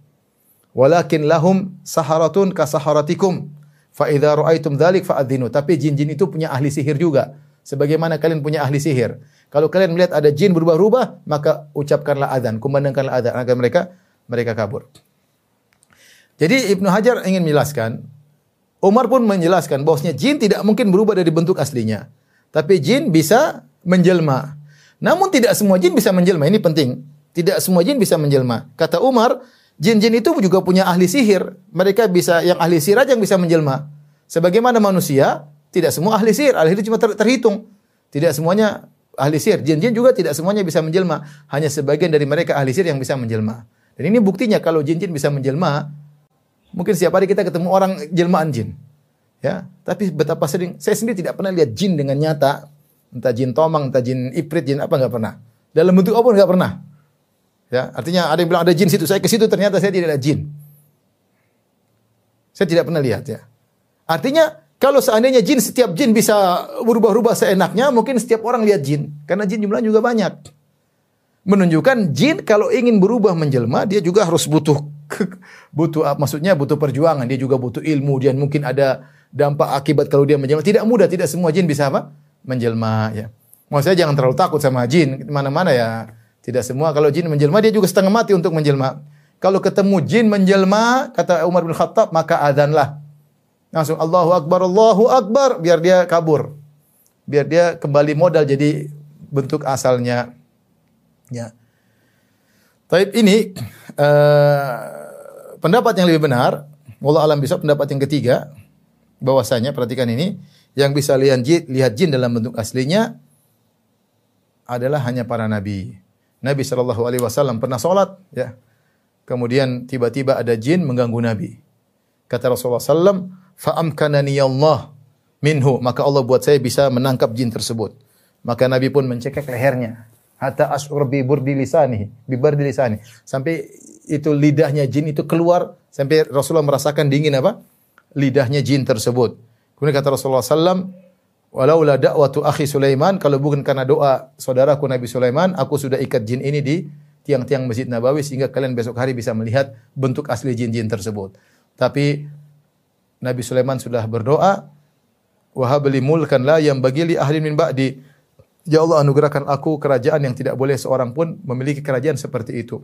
Walakin lahum saharatun ka saharatikum. Fa idza ra'aitum dzalik. Tapi jin-jin itu punya ahli sihir juga. Sebagaimana kalian punya ahli sihir. Kalau kalian melihat ada jin berubah-ubah, maka ucapkanlah adzan, kumandangkanlah adzan agar mereka mereka kabur. Jadi Ibnu Hajar ingin menjelaskan, Umar pun menjelaskan bahwasanya jin tidak mungkin berubah dari bentuk aslinya. Tapi jin bisa menjelma. Namun tidak semua jin bisa menjelma. Ini penting. Tidak semua jin bisa menjelma. Kata Umar, jin-jin itu juga punya ahli sihir. Mereka bisa yang ahli sihir aja yang bisa menjelma. Sebagaimana manusia, tidak semua ahli sihir. Ahli sihir cuma ter- terhitung. Tidak semuanya ahli sihir. Jin-jin juga tidak semuanya bisa menjelma. Hanya sebagian dari mereka ahli sihir yang bisa menjelma. Dan ini buktinya kalau jin-jin bisa menjelma, Mungkin setiap hari kita ketemu orang jelmaan jin. Ya, tapi betapa sering saya sendiri tidak pernah lihat jin dengan nyata. Entah jin tomang, entah jin iprit, jin apa nggak pernah. Dalam bentuk apa nggak pernah. Ya, artinya ada yang bilang ada jin situ, saya ke situ ternyata saya tidak ada jin. Saya tidak pernah lihat ya. Artinya kalau seandainya jin setiap jin bisa berubah-ubah seenaknya, mungkin setiap orang lihat jin karena jin jumlahnya juga banyak. Menunjukkan jin kalau ingin berubah menjelma, dia juga harus butuh butuh maksudnya butuh perjuangan, dia juga butuh ilmu dan mungkin ada dampak akibat kalau dia menjelma. Tidak mudah, tidak semua jin bisa apa? menjelma ya. Maksudnya jangan terlalu takut sama jin, mana-mana ya. Tidak semua kalau jin menjelma dia juga setengah mati untuk menjelma. Kalau ketemu jin menjelma, kata Umar bin Khattab, maka adzanlah. Langsung Allahu Akbar, Allahu Akbar, biar dia kabur. Biar dia kembali modal jadi bentuk asalnya. Ya. Tapi ini uh, pendapat yang lebih benar, wallah alam bisa pendapat yang ketiga bahwasanya perhatikan ini yang bisa lihat jin, lihat jin dalam bentuk aslinya adalah hanya para nabi. Nabi Shallallahu alaihi wasallam pernah salat ya. Kemudian tiba-tiba ada jin mengganggu Nabi. Kata Rasulullah sallam, "Fa amkanani Allah minhu." Maka Allah buat saya bisa menangkap jin tersebut. Maka Nabi pun mencekek lehernya. Hatta as'ur bi burdi lisani, bi burdi lisani. Sampai itu lidahnya jin itu keluar sampai Rasulullah merasakan dingin apa? Lidahnya jin tersebut. Kemudian kata Rasulullah sallam, "Walaula da'watu akhi Sulaiman, kalau bukan karena doa saudaraku Nabi Sulaiman, aku sudah ikat jin ini di tiang-tiang Masjid Nabawi sehingga kalian besok hari bisa melihat bentuk asli jin-jin tersebut." Tapi Nabi Sulaiman sudah berdoa, "Wahabli mulkan la yang bagi li ahli min ba'di." Ya Allah anugerahkan aku kerajaan yang tidak boleh seorang pun memiliki kerajaan seperti itu.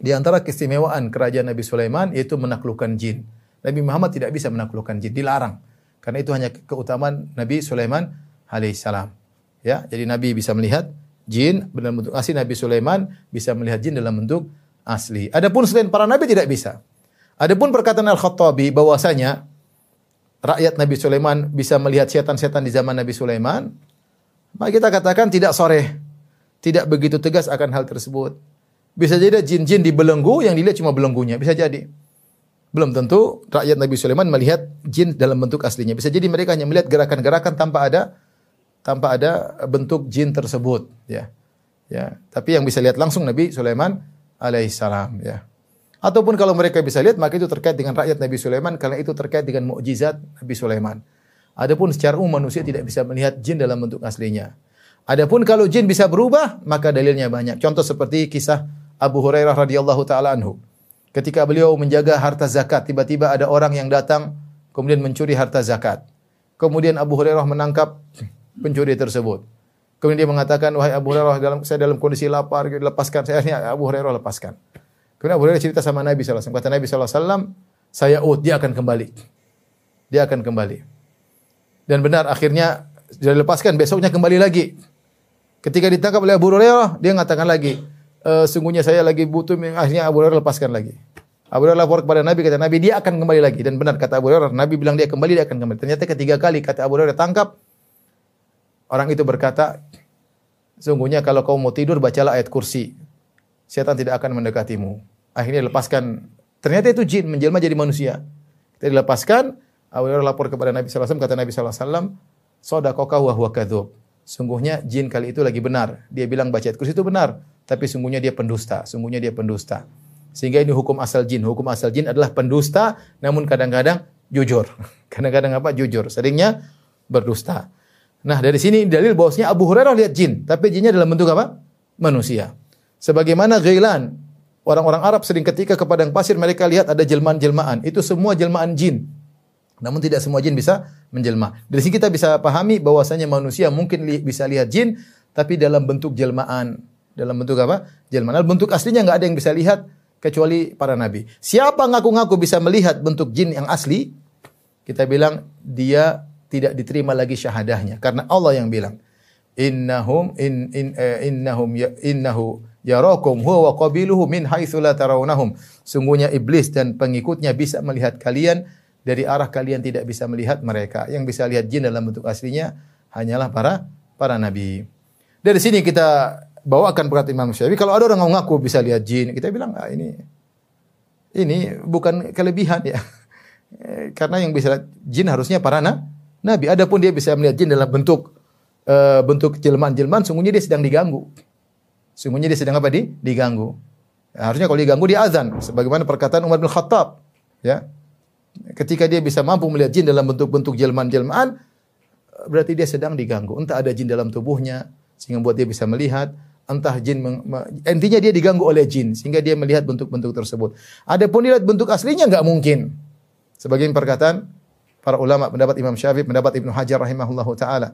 Di antara keistimewaan kerajaan Nabi Sulaiman yaitu menaklukkan jin. Nabi Muhammad tidak bisa menaklukkan jin, dilarang. Karena itu hanya keutamaan Nabi Sulaiman alaihissalam. Ya, jadi Nabi bisa melihat jin dalam bentuk asli Nabi Sulaiman bisa melihat jin dalam bentuk asli. Adapun selain para nabi tidak bisa. Adapun perkataan Al-Khattabi bahwasanya rakyat Nabi Sulaiman bisa melihat setan-setan di zaman Nabi Sulaiman, maka kita katakan tidak sore, tidak begitu tegas akan hal tersebut. Bisa jadi jin-jin dibelenggu yang dilihat cuma belenggunya, bisa jadi. Belum tentu rakyat Nabi Sulaiman melihat jin dalam bentuk aslinya. Bisa jadi mereka hanya melihat gerakan-gerakan tanpa ada tanpa ada bentuk jin tersebut, ya. Ya, tapi yang bisa lihat langsung Nabi Sulaiman alaihissalam, ya. Ataupun kalau mereka bisa lihat maka itu terkait dengan rakyat Nabi Sulaiman karena itu terkait dengan mukjizat Nabi Sulaiman. Adapun secara umum manusia tidak bisa melihat jin dalam bentuk aslinya. Adapun kalau jin bisa berubah, maka dalilnya banyak. Contoh seperti kisah Abu Hurairah radhiyallahu taala anhu. Ketika beliau menjaga harta zakat, tiba-tiba ada orang yang datang kemudian mencuri harta zakat. Kemudian Abu Hurairah menangkap pencuri tersebut. Kemudian dia mengatakan, "Wahai Abu Hurairah, saya dalam kondisi lapar, lepaskan saya." Abu Hurairah lepaskan. Kemudian Abu Hurairah cerita sama Nabi wasallam. Kata Nabi wasallam, "Saya ut, dia akan kembali." Dia akan kembali. Dan benar akhirnya dia lepaskan besoknya kembali lagi. Ketika ditangkap oleh Abu Hurairah, dia mengatakan lagi, e, sungguhnya saya lagi butuh akhirnya Abu Hurairah lepaskan lagi. Abu Hurairah lapor kepada Nabi kata Nabi dia akan kembali lagi dan benar kata Abu Hurairah Nabi bilang dia kembali dia akan kembali. Ternyata ketiga kali kata Abu Hurairah tangkap orang itu berkata sungguhnya kalau kau mau tidur bacalah ayat kursi. Setan tidak akan mendekatimu. Akhirnya lepaskan. Ternyata itu jin menjelma jadi manusia. Kita dilepaskan, Abu lapor kepada Nabi wasallam kata Nabi wasallam, "Sadaqaka wa huwa kadzub." sungguhnya jin kali itu lagi benar. Dia bilang baca kursi itu benar, tapi sungguhnya dia pendusta, sungguhnya dia pendusta. Sehingga ini hukum asal jin. Hukum asal jin adalah pendusta, namun kadang-kadang jujur. Kadang-kadang apa? Jujur. Seringnya berdusta. Nah, dari sini dalil bahwasanya Abu Hurairah lihat jin, tapi jinnya dalam bentuk apa? Manusia. Sebagaimana Ghailan, orang-orang Arab sering ketika ke padang pasir mereka lihat ada jelmaan-jelmaan. Itu semua jelmaan jin. Namun tidak semua jin bisa menjelma. Dari sini kita bisa pahami bahwasanya manusia mungkin li bisa lihat jin, tapi dalam bentuk jelmaan. Dalam bentuk apa? Jelmaan. Bentuk aslinya nggak ada yang bisa lihat kecuali para nabi. Siapa ngaku-ngaku bisa melihat bentuk jin yang asli? Kita bilang dia tidak diterima lagi syahadahnya karena Allah yang bilang innahum in, in uh, innahum ya, innahu yarakum huwa wa qabiluhu min haitsu la tarawnahum. Sungguhnya iblis dan pengikutnya bisa melihat kalian dari arah kalian tidak bisa melihat mereka. Yang bisa lihat jin dalam bentuk aslinya hanyalah para para nabi. Dari sini kita bawakan perkataan Imam Syafi'i. Kalau ada orang ngaku bisa lihat jin kita bilang ah, ini ini bukan kelebihan ya. Eh, karena yang bisa lihat jin harusnya para na, nabi. Adapun dia bisa melihat jin dalam bentuk uh, bentuk jelmaan-jelmaan, sungguhnya dia sedang diganggu. Sungguhnya dia sedang apa di? Diganggu. Ya, harusnya kalau diganggu dia azan, sebagaimana perkataan Umar bin Khattab, ya. Ketika dia bisa mampu melihat jin dalam bentuk-bentuk jelmaan-jelmaan, berarti dia sedang diganggu. Entah ada jin dalam tubuhnya sehingga buat dia bisa melihat, entah jin intinya dia diganggu oleh jin sehingga dia melihat bentuk-bentuk tersebut. Adapun lihat bentuk aslinya nggak mungkin. Sebagian perkataan para ulama, pendapat Imam Syafi'i, pendapat Ibnu Hajar rahimahullahu taala.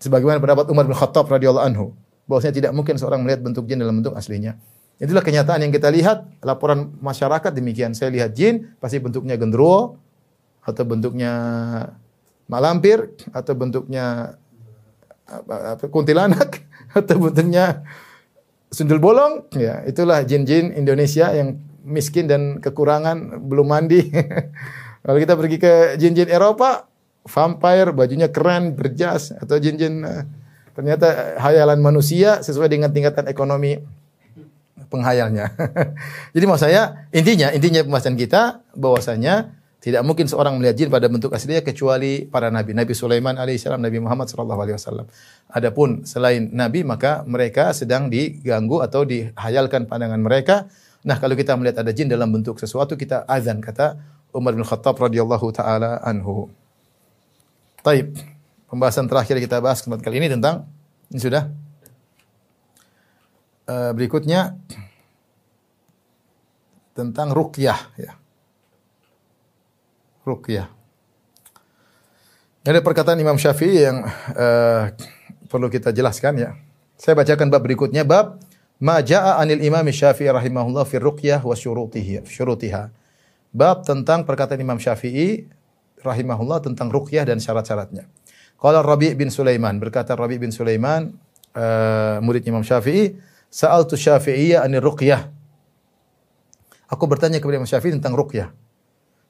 Sebagaimana pendapat Umar bin Khattab radhiyallahu anhu, bahwasanya tidak mungkin seorang melihat bentuk jin dalam bentuk aslinya. Itulah kenyataan yang kita lihat, laporan masyarakat demikian. Saya lihat jin, pasti bentuknya gendruwo, atau bentuknya malampir, atau bentuknya kuntilanak, atau bentuknya sundul bolong. Ya, itulah jin-jin Indonesia yang miskin dan kekurangan, belum mandi. Kalau kita pergi ke jin-jin Eropa, vampire, bajunya keren, berjas, atau jin-jin uh, ternyata hayalan manusia sesuai dengan tingkatan ekonomi penghayalnya. Jadi mau saya intinya intinya pembahasan kita bahwasanya tidak mungkin seorang melihat jin pada bentuk aslinya kecuali para nabi. Nabi Sulaiman alaihissalam, Nabi Muhammad sallallahu alaihi wasallam. Adapun selain nabi maka mereka sedang diganggu atau dihayalkan pandangan mereka. Nah, kalau kita melihat ada jin dalam bentuk sesuatu kita azan kata Umar bin Khattab radhiyallahu taala anhu. Taib. Pembahasan terakhir kita bahas kesempatan kali ini tentang ini sudah. Uh, berikutnya tentang ruqyah ya. Ruqyah. Ada perkataan Imam Syafi'i yang uh, perlu kita jelaskan ya. Saya bacakan bab berikutnya bab ma jaa anil Imam Syafi'i rahimahullah fi ruqyah wa syurutihi syurutiha. Bab tentang perkataan Imam Syafi'i rahimahullah tentang ruqyah dan syarat-syaratnya. Qala Rabi' bin Sulaiman, berkata Rabi' bin Sulaiman, uh, murid Imam Syafi'i, sa'altu Syafi'iyya anir ruqyah. Aku bertanya kepada Imam Syafi'i tentang ruqyah.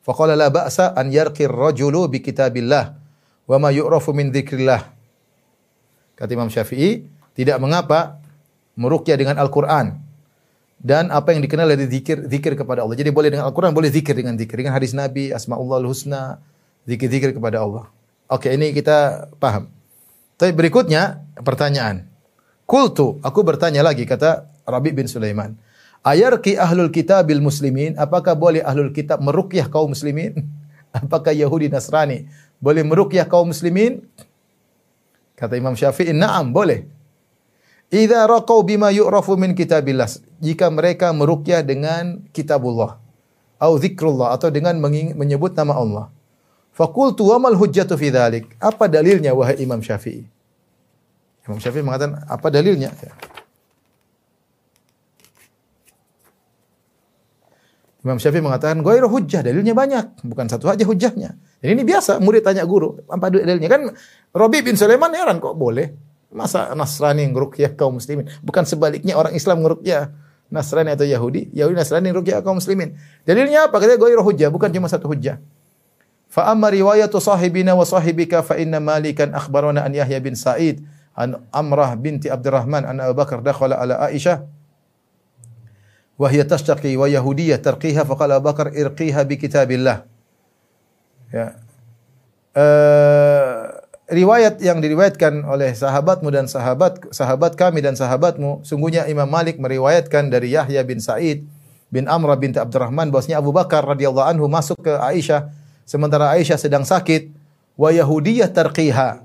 Faqala la ba'sa an yarqir rajulu bi kitabillah wa ma yu'rafu min dzikrillah. Kata Imam Syafi'i, tidak mengapa meruqyah dengan Al-Qur'an dan apa yang dikenal dari zikir zikir kepada Allah. Jadi boleh dengan Al-Qur'an, boleh zikir dengan zikir dengan hadis Nabi, asmaul husna, zikir-zikir kepada Allah. Oke, ini kita paham. Tapi berikutnya pertanyaan. Kultu, aku bertanya lagi kata Rabi bin Sulaiman. Ayarki ahlul kitabil muslimin, apakah boleh ahlul kitab meruqyah kaum muslimin? apakah Yahudi Nasrani boleh meruqyah kaum muslimin? Kata Imam Syafi'i, "Na'am, boleh." Idza raqau bima yu'rafu min kitabillah. Jika mereka meruqyah dengan kitabullah atau zikrullah atau dengan menyebut nama Allah. Faqultu wa mal hujjatu fi dzalik? Apa dalilnya wahai Imam Syafi'i? Imam Syafi'i mengatakan apa dalilnya? Ya. Imam Syafi'i mengatakan ghairu hujjah, dalilnya banyak, bukan satu aja hujjahnya. Jadi ini biasa murid tanya guru, apa dalilnya? Kan Robi bin Sulaiman heran kok boleh. Masa Nasrani ngerukyah kaum muslimin? Bukan sebaliknya orang Islam ngerukyah Nasrani atau Yahudi, Yahudi Nasrani ngerukyah kaum muslimin. Dalilnya apa? Katanya ghairu hujjah, bukan cuma satu hujjah. Fa amma riwayatu sahibina wa sahibika fa inna Malikan akhbarana an Yahya bin Sa'id an Amrah binti Abdurrahman an Abu Bakar dakhala ala Aisyah wa hiya tashtaqi wa yahudiyyah tarqiha fa qala Abu Bakar irqiha bi kitabillah. Ya. Uh, riwayat yang diriwayatkan oleh sahabatmu dan sahabat sahabat kami dan sahabatmu, sungguhnya Imam Malik meriwayatkan dari Yahya bin Sa'id bin Amr bin Abdurrahman bahwasanya Abu Bakar radhiyallahu anhu masuk ke Aisyah sementara Aisyah sedang sakit wa Yahudiyah tarqiha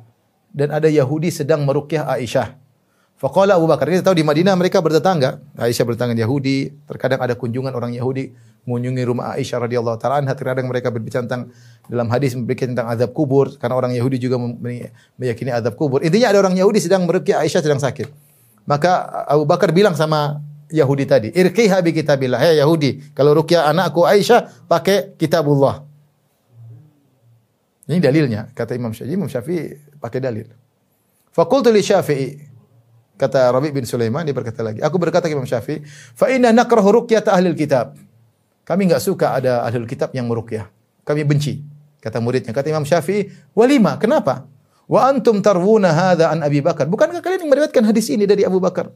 dan ada Yahudi sedang meruqyah Aisyah. Faqala Abu Bakar, kita tahu di Madinah mereka bertetangga. Aisyah bertetangga Yahudi, terkadang ada kunjungan orang Yahudi mengunjungi rumah Aisyah radhiyallahu taala anha, terkadang mereka berbicara tentang dalam hadis berbicara tentang azab kubur karena orang Yahudi juga meyakini azab kubur. Intinya ada orang Yahudi sedang meruqyah Aisyah sedang sakit. Maka Abu Bakar bilang sama Yahudi tadi, "Irqiha bi kitabillah." Hei Yahudi, kalau ruqyah anakku Aisyah pakai kitabullah. Ini dalilnya, kata Imam Syafi'i. Imam Syafi'i pakai dalil. Fakultu li Syafi'i, Kata Rabi bin Sulaiman dia berkata lagi, aku berkata ke Imam Syafi'i, fa inna nakrahu ruqyat ahli kitab. Kami enggak suka ada ahli kitab yang meruqyah. Kami benci. Kata muridnya, kata Imam Syafi'i, walima, kenapa? Wa antum tarwuna hadza an Abi Bakar. Bukankah kalian yang meriwayatkan hadis ini dari Abu Bakar?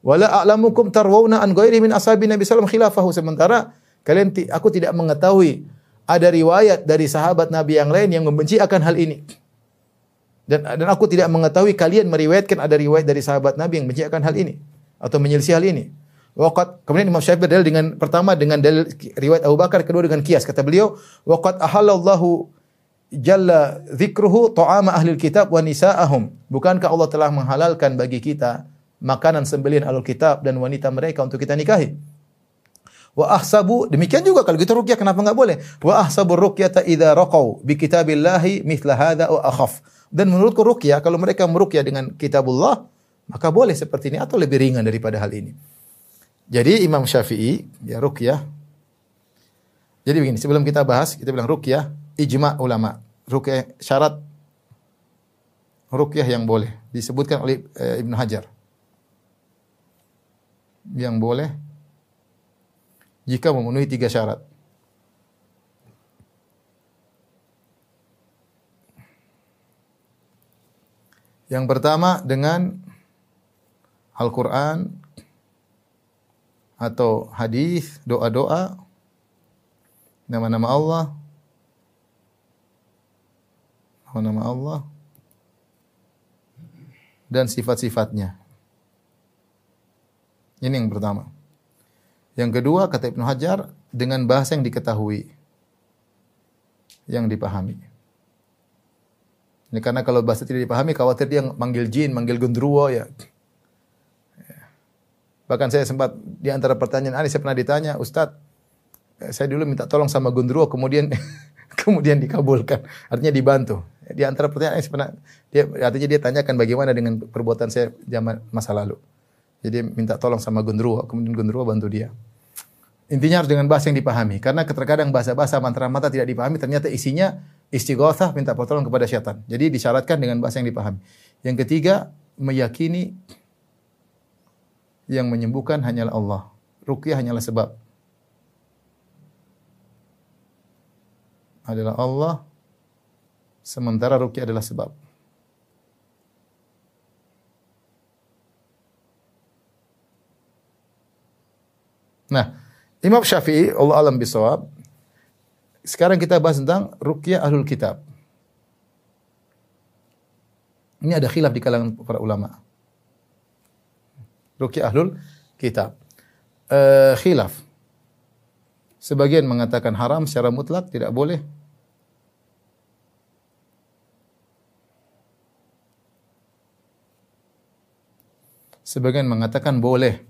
Wala a'lamukum tarwuna an ghairi min ashabi Nabi sallallahu khilafahu sementara kalian aku tidak mengetahui ada riwayat dari sahabat Nabi yang lain yang membenci akan hal ini. Dan, dan aku tidak mengetahui kalian meriwayatkan ada riwayat dari sahabat Nabi yang benci akan hal ini atau menyelisih hal ini. Waqat kemudian Imam Syafi'i berdalil dengan pertama dengan dalil riwayat Abu Bakar, kedua dengan kias. Kata beliau, waqat ahallallahu jalla dzikruhu ta'ama ahli kitab wa nisa'ahum. Bukankah Allah telah menghalalkan bagi kita makanan sembelihan ahli kitab dan wanita mereka untuk kita nikahi? Wa ahsabu demikian juga kalau kita ruqyah kenapa enggak boleh? Wa ahsabu ruqyata idza raqau bi kitabillahi mithla hadza wa akhaf. Dan menurutku ruqyah kalau mereka meruqyah dengan kitabullah maka boleh seperti ini atau lebih ringan daripada hal ini. Jadi Imam Syafi'i ya ruqyah. Jadi begini, sebelum kita bahas kita bilang ruqyah ijma ulama. Ruqyah syarat ruqyah yang boleh disebutkan oleh e, Ibnu Hajar. Yang boleh jika memenuhi tiga syarat. Yang pertama dengan Al-Quran atau hadis, doa-doa, nama-nama Allah, nama-nama Allah, dan sifat-sifatnya. Ini yang pertama. Yang kedua, kata Ibnu Hajar, dengan bahasa yang diketahui, yang dipahami. Ini karena kalau bahasa tidak dipahami, khawatir dia manggil jin, manggil gendruwo ya. Bahkan saya sempat di antara pertanyaan ini saya pernah ditanya, Ustadz, eh, saya dulu minta tolong sama gendruwo, kemudian kemudian dikabulkan. Artinya dibantu. Di antara pertanyaan saya pernah, dia, artinya dia tanyakan bagaimana dengan perbuatan saya zaman masa lalu. Jadi minta tolong sama gendruwo, kemudian gendruwo bantu dia. Intinya harus dengan bahasa yang dipahami. Karena terkadang bahasa-bahasa mantra mata tidak dipahami, ternyata isinya istighatsah minta pertolongan kepada syaitan. Jadi disyaratkan dengan bahasa yang dipahami. Yang ketiga, meyakini yang menyembuhkan hanyalah Allah. Ruqyah hanyalah sebab. Adalah Allah sementara ruqyah adalah sebab. Nah, Imam Syafi'i Allah alam bisawab sekarang kita bahas tentang ruqyah ahlul kitab. Ini ada khilaf di kalangan para ulama. Ruqyah ahlul kitab. Uh, khilaf. Sebagian mengatakan haram secara mutlak, tidak boleh. Sebagian mengatakan boleh.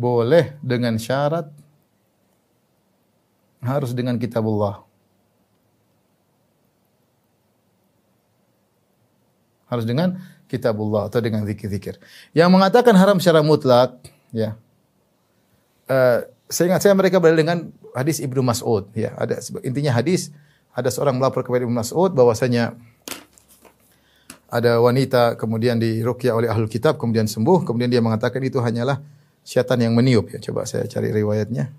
Boleh dengan syarat harus dengan kitabullah. Harus dengan kitabullah atau dengan zikir-zikir. Yang mengatakan haram secara mutlak, ya. Uh, saya ingat saya mereka berdalil dengan hadis Ibnu Mas'ud, ya. Ada intinya hadis ada seorang melapor kepada Ibnu Mas'ud bahwasanya ada wanita kemudian diruqyah oleh ahlul kitab kemudian sembuh, kemudian dia mengatakan itu hanyalah syaitan yang meniup ya. Coba saya cari riwayatnya.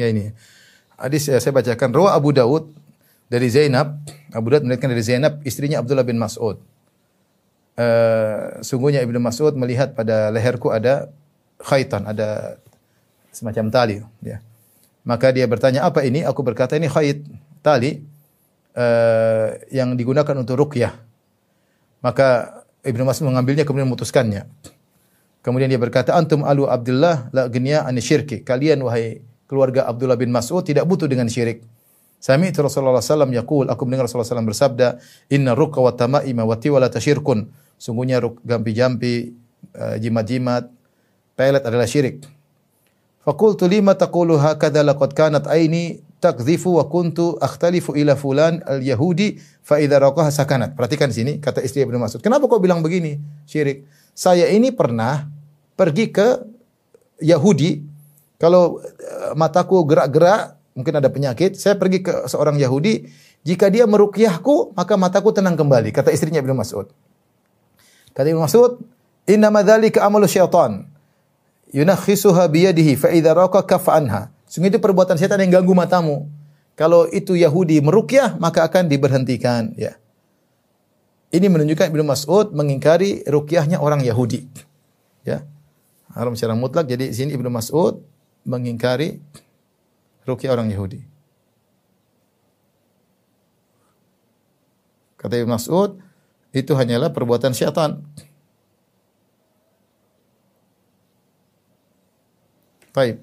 Ya ini. Hadis ya, saya bacakan. Rawa Abu Daud dari Zainab, Abu Dawud melihatkan dari Zainab istrinya Abdullah bin Mas'ud. Uh, sungguhnya Ibnu Mas'ud melihat pada leherku ada khaitan, ada semacam tali, ya. Maka dia bertanya, "Apa ini?" Aku berkata, "Ini khait, tali uh, yang digunakan untuk ruqyah." Maka Ibnu Mas'ud mengambilnya kemudian memutuskannya. Kemudian dia berkata, "Antum alu Abdullah la genya an syirki." Kalian wahai keluarga Abdullah bin Mas'ud tidak butuh dengan syirik. Sami itu Rasulullah SAW yaqul, aku mendengar Rasulullah SAW bersabda, Inna rukka wa tama'ima wa tiwala tasyirkun. Sungguhnya gampi-jampi, uh, jimat-jimat, pelet adalah syirik. Fakultu lima taqulu hakadha laqad kanat aini takdhifu wa kuntu akhtalifu ila fulan al-yahudi fa idza raqaha sakanat. Perhatikan sini kata istri Ibnu Mas'ud. Kenapa kau bilang begini? Syirik. Saya ini pernah pergi ke Yahudi kalau uh, mataku gerak-gerak mungkin ada penyakit, saya pergi ke seorang Yahudi, jika dia meruqyahku, maka mataku tenang kembali, kata istrinya Ibnu Mas'ud. Kata Ibnu Mas'ud, "Inna madzalika amalu syaitan." Yunakhisuha biyadihi fa idza raqa kafa anha. Sungguh itu perbuatan setan yang ganggu matamu. Kalau itu Yahudi meruqyah, maka akan diberhentikan, ya. Ini menunjukkan Ibnu Mas'ud mengingkari ruqyahnya orang Yahudi. Ya. Haram secara mutlak. Jadi di sini Ibnu Mas'ud mengingkari rukyah orang Yahudi. Kata Ibn Mas'ud, itu hanyalah perbuatan syaitan. Baik.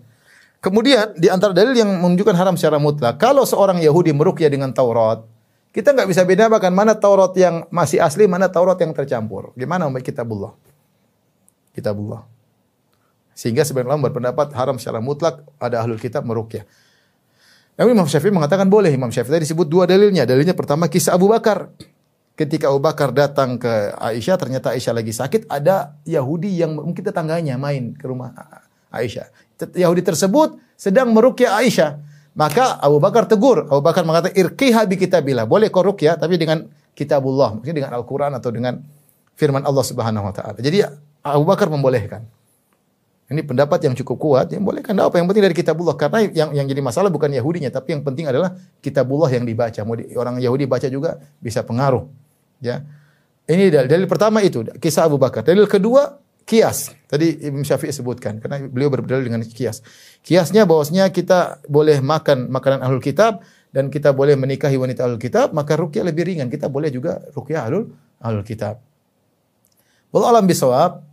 Kemudian di antara dalil yang menunjukkan haram secara mutlak, kalau seorang Yahudi merukyah dengan Taurat, kita nggak bisa bedakan mana Taurat yang masih asli, mana Taurat yang tercampur. Gimana umat kitabullah? Kitabullah. Sehingga sebagian ulama berpendapat haram secara mutlak ada ahlul kitab merukyah. Namun Imam Syafi'i mengatakan boleh. Imam Syafi'i tadi disebut dua dalilnya. Dalilnya pertama kisah Abu Bakar. Ketika Abu Bakar datang ke Aisyah, ternyata Aisyah lagi sakit, ada Yahudi yang mungkin tetangganya main ke rumah Aisyah. Yahudi tersebut sedang merukyah Aisyah. Maka Abu Bakar tegur. Abu Bakar mengatakan, irqiha bi kitabillah. Boleh kau rukyah, tapi dengan kitabullah. Mungkin dengan Al-Quran atau dengan firman Allah subhanahu wa ta'ala. Jadi Abu Bakar membolehkan. Ini pendapat yang cukup kuat, yang boleh kan apa yang penting dari kitabullah karena yang yang jadi masalah bukan Yahudinya tapi yang penting adalah kitabullah yang dibaca. Orang Yahudi baca juga bisa pengaruh. Ya. Ini dalil, dalil pertama itu kisah Abu Bakar. Dalil kedua kias. Tadi Imam Syafi'i sebutkan karena beliau berdalil dengan kias. Kiasnya bahwasanya kita boleh makan makanan ahlul kitab dan kita boleh menikahi wanita ahlul kitab, maka rukyah lebih ringan. Kita boleh juga rukyah ahlul ahlul kitab. Wallahu alam bisawab,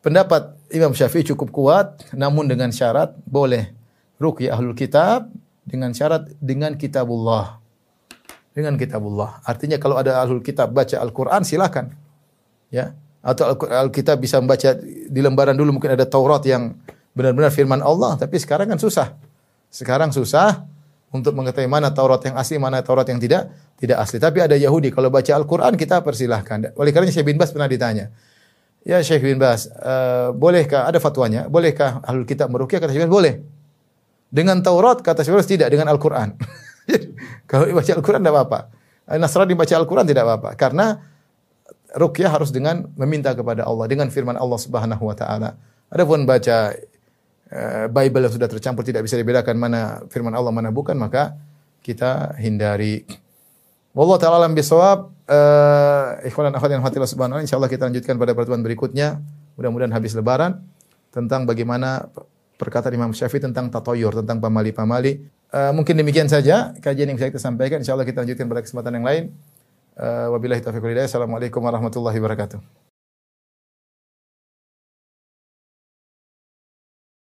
pendapat Imam Syafi'i cukup kuat, namun dengan syarat boleh ruqyah ahlul kitab dengan syarat dengan kitabullah. Dengan kitabullah. Artinya kalau ada ahlul kitab baca Al-Qur'an silakan. Ya. Atau Al-Kitab bisa membaca di lembaran dulu mungkin ada Taurat yang benar-benar firman Allah, tapi sekarang kan susah. Sekarang susah untuk mengetahui mana Taurat yang asli, mana Taurat yang tidak tidak asli. Tapi ada Yahudi kalau baca Al-Qur'an kita persilahkan. Oleh karena Syekh bin Bas pernah ditanya, Ya Syekh bin Bas, uh, bolehkah ada fatwanya? Bolehkah ahlul kitab meruqyah? Kata Syekh bin Bas, boleh. Dengan Taurat kata Syekh bin Bas tidak, dengan Al-Qur'an. Kalau baca Al-Qur'an tidak apa-apa. Nasrani baca Al-Qur'an tidak apa-apa karena ruqyah harus dengan meminta kepada Allah dengan firman Allah Subhanahu wa taala. Adapun baca uh, Bible yang sudah tercampur tidak bisa dibedakan mana firman Allah mana bukan maka kita hindari. Wallahu taala alam bisawab. Uh, ikhwan dan akhwat yang hati subhanahu insyaallah kita lanjutkan pada pertemuan berikutnya. Mudah-mudahan habis lebaran tentang bagaimana perkataan Imam Syafi'i tentang tatoyur, tentang pamali-pamali. Uh, mungkin demikian saja kajian yang bisa kita sampaikan. Insyaallah kita lanjutkan pada kesempatan yang lain. Uh, wabillahi taufiq Assalamualaikum warahmatullahi wabarakatuh.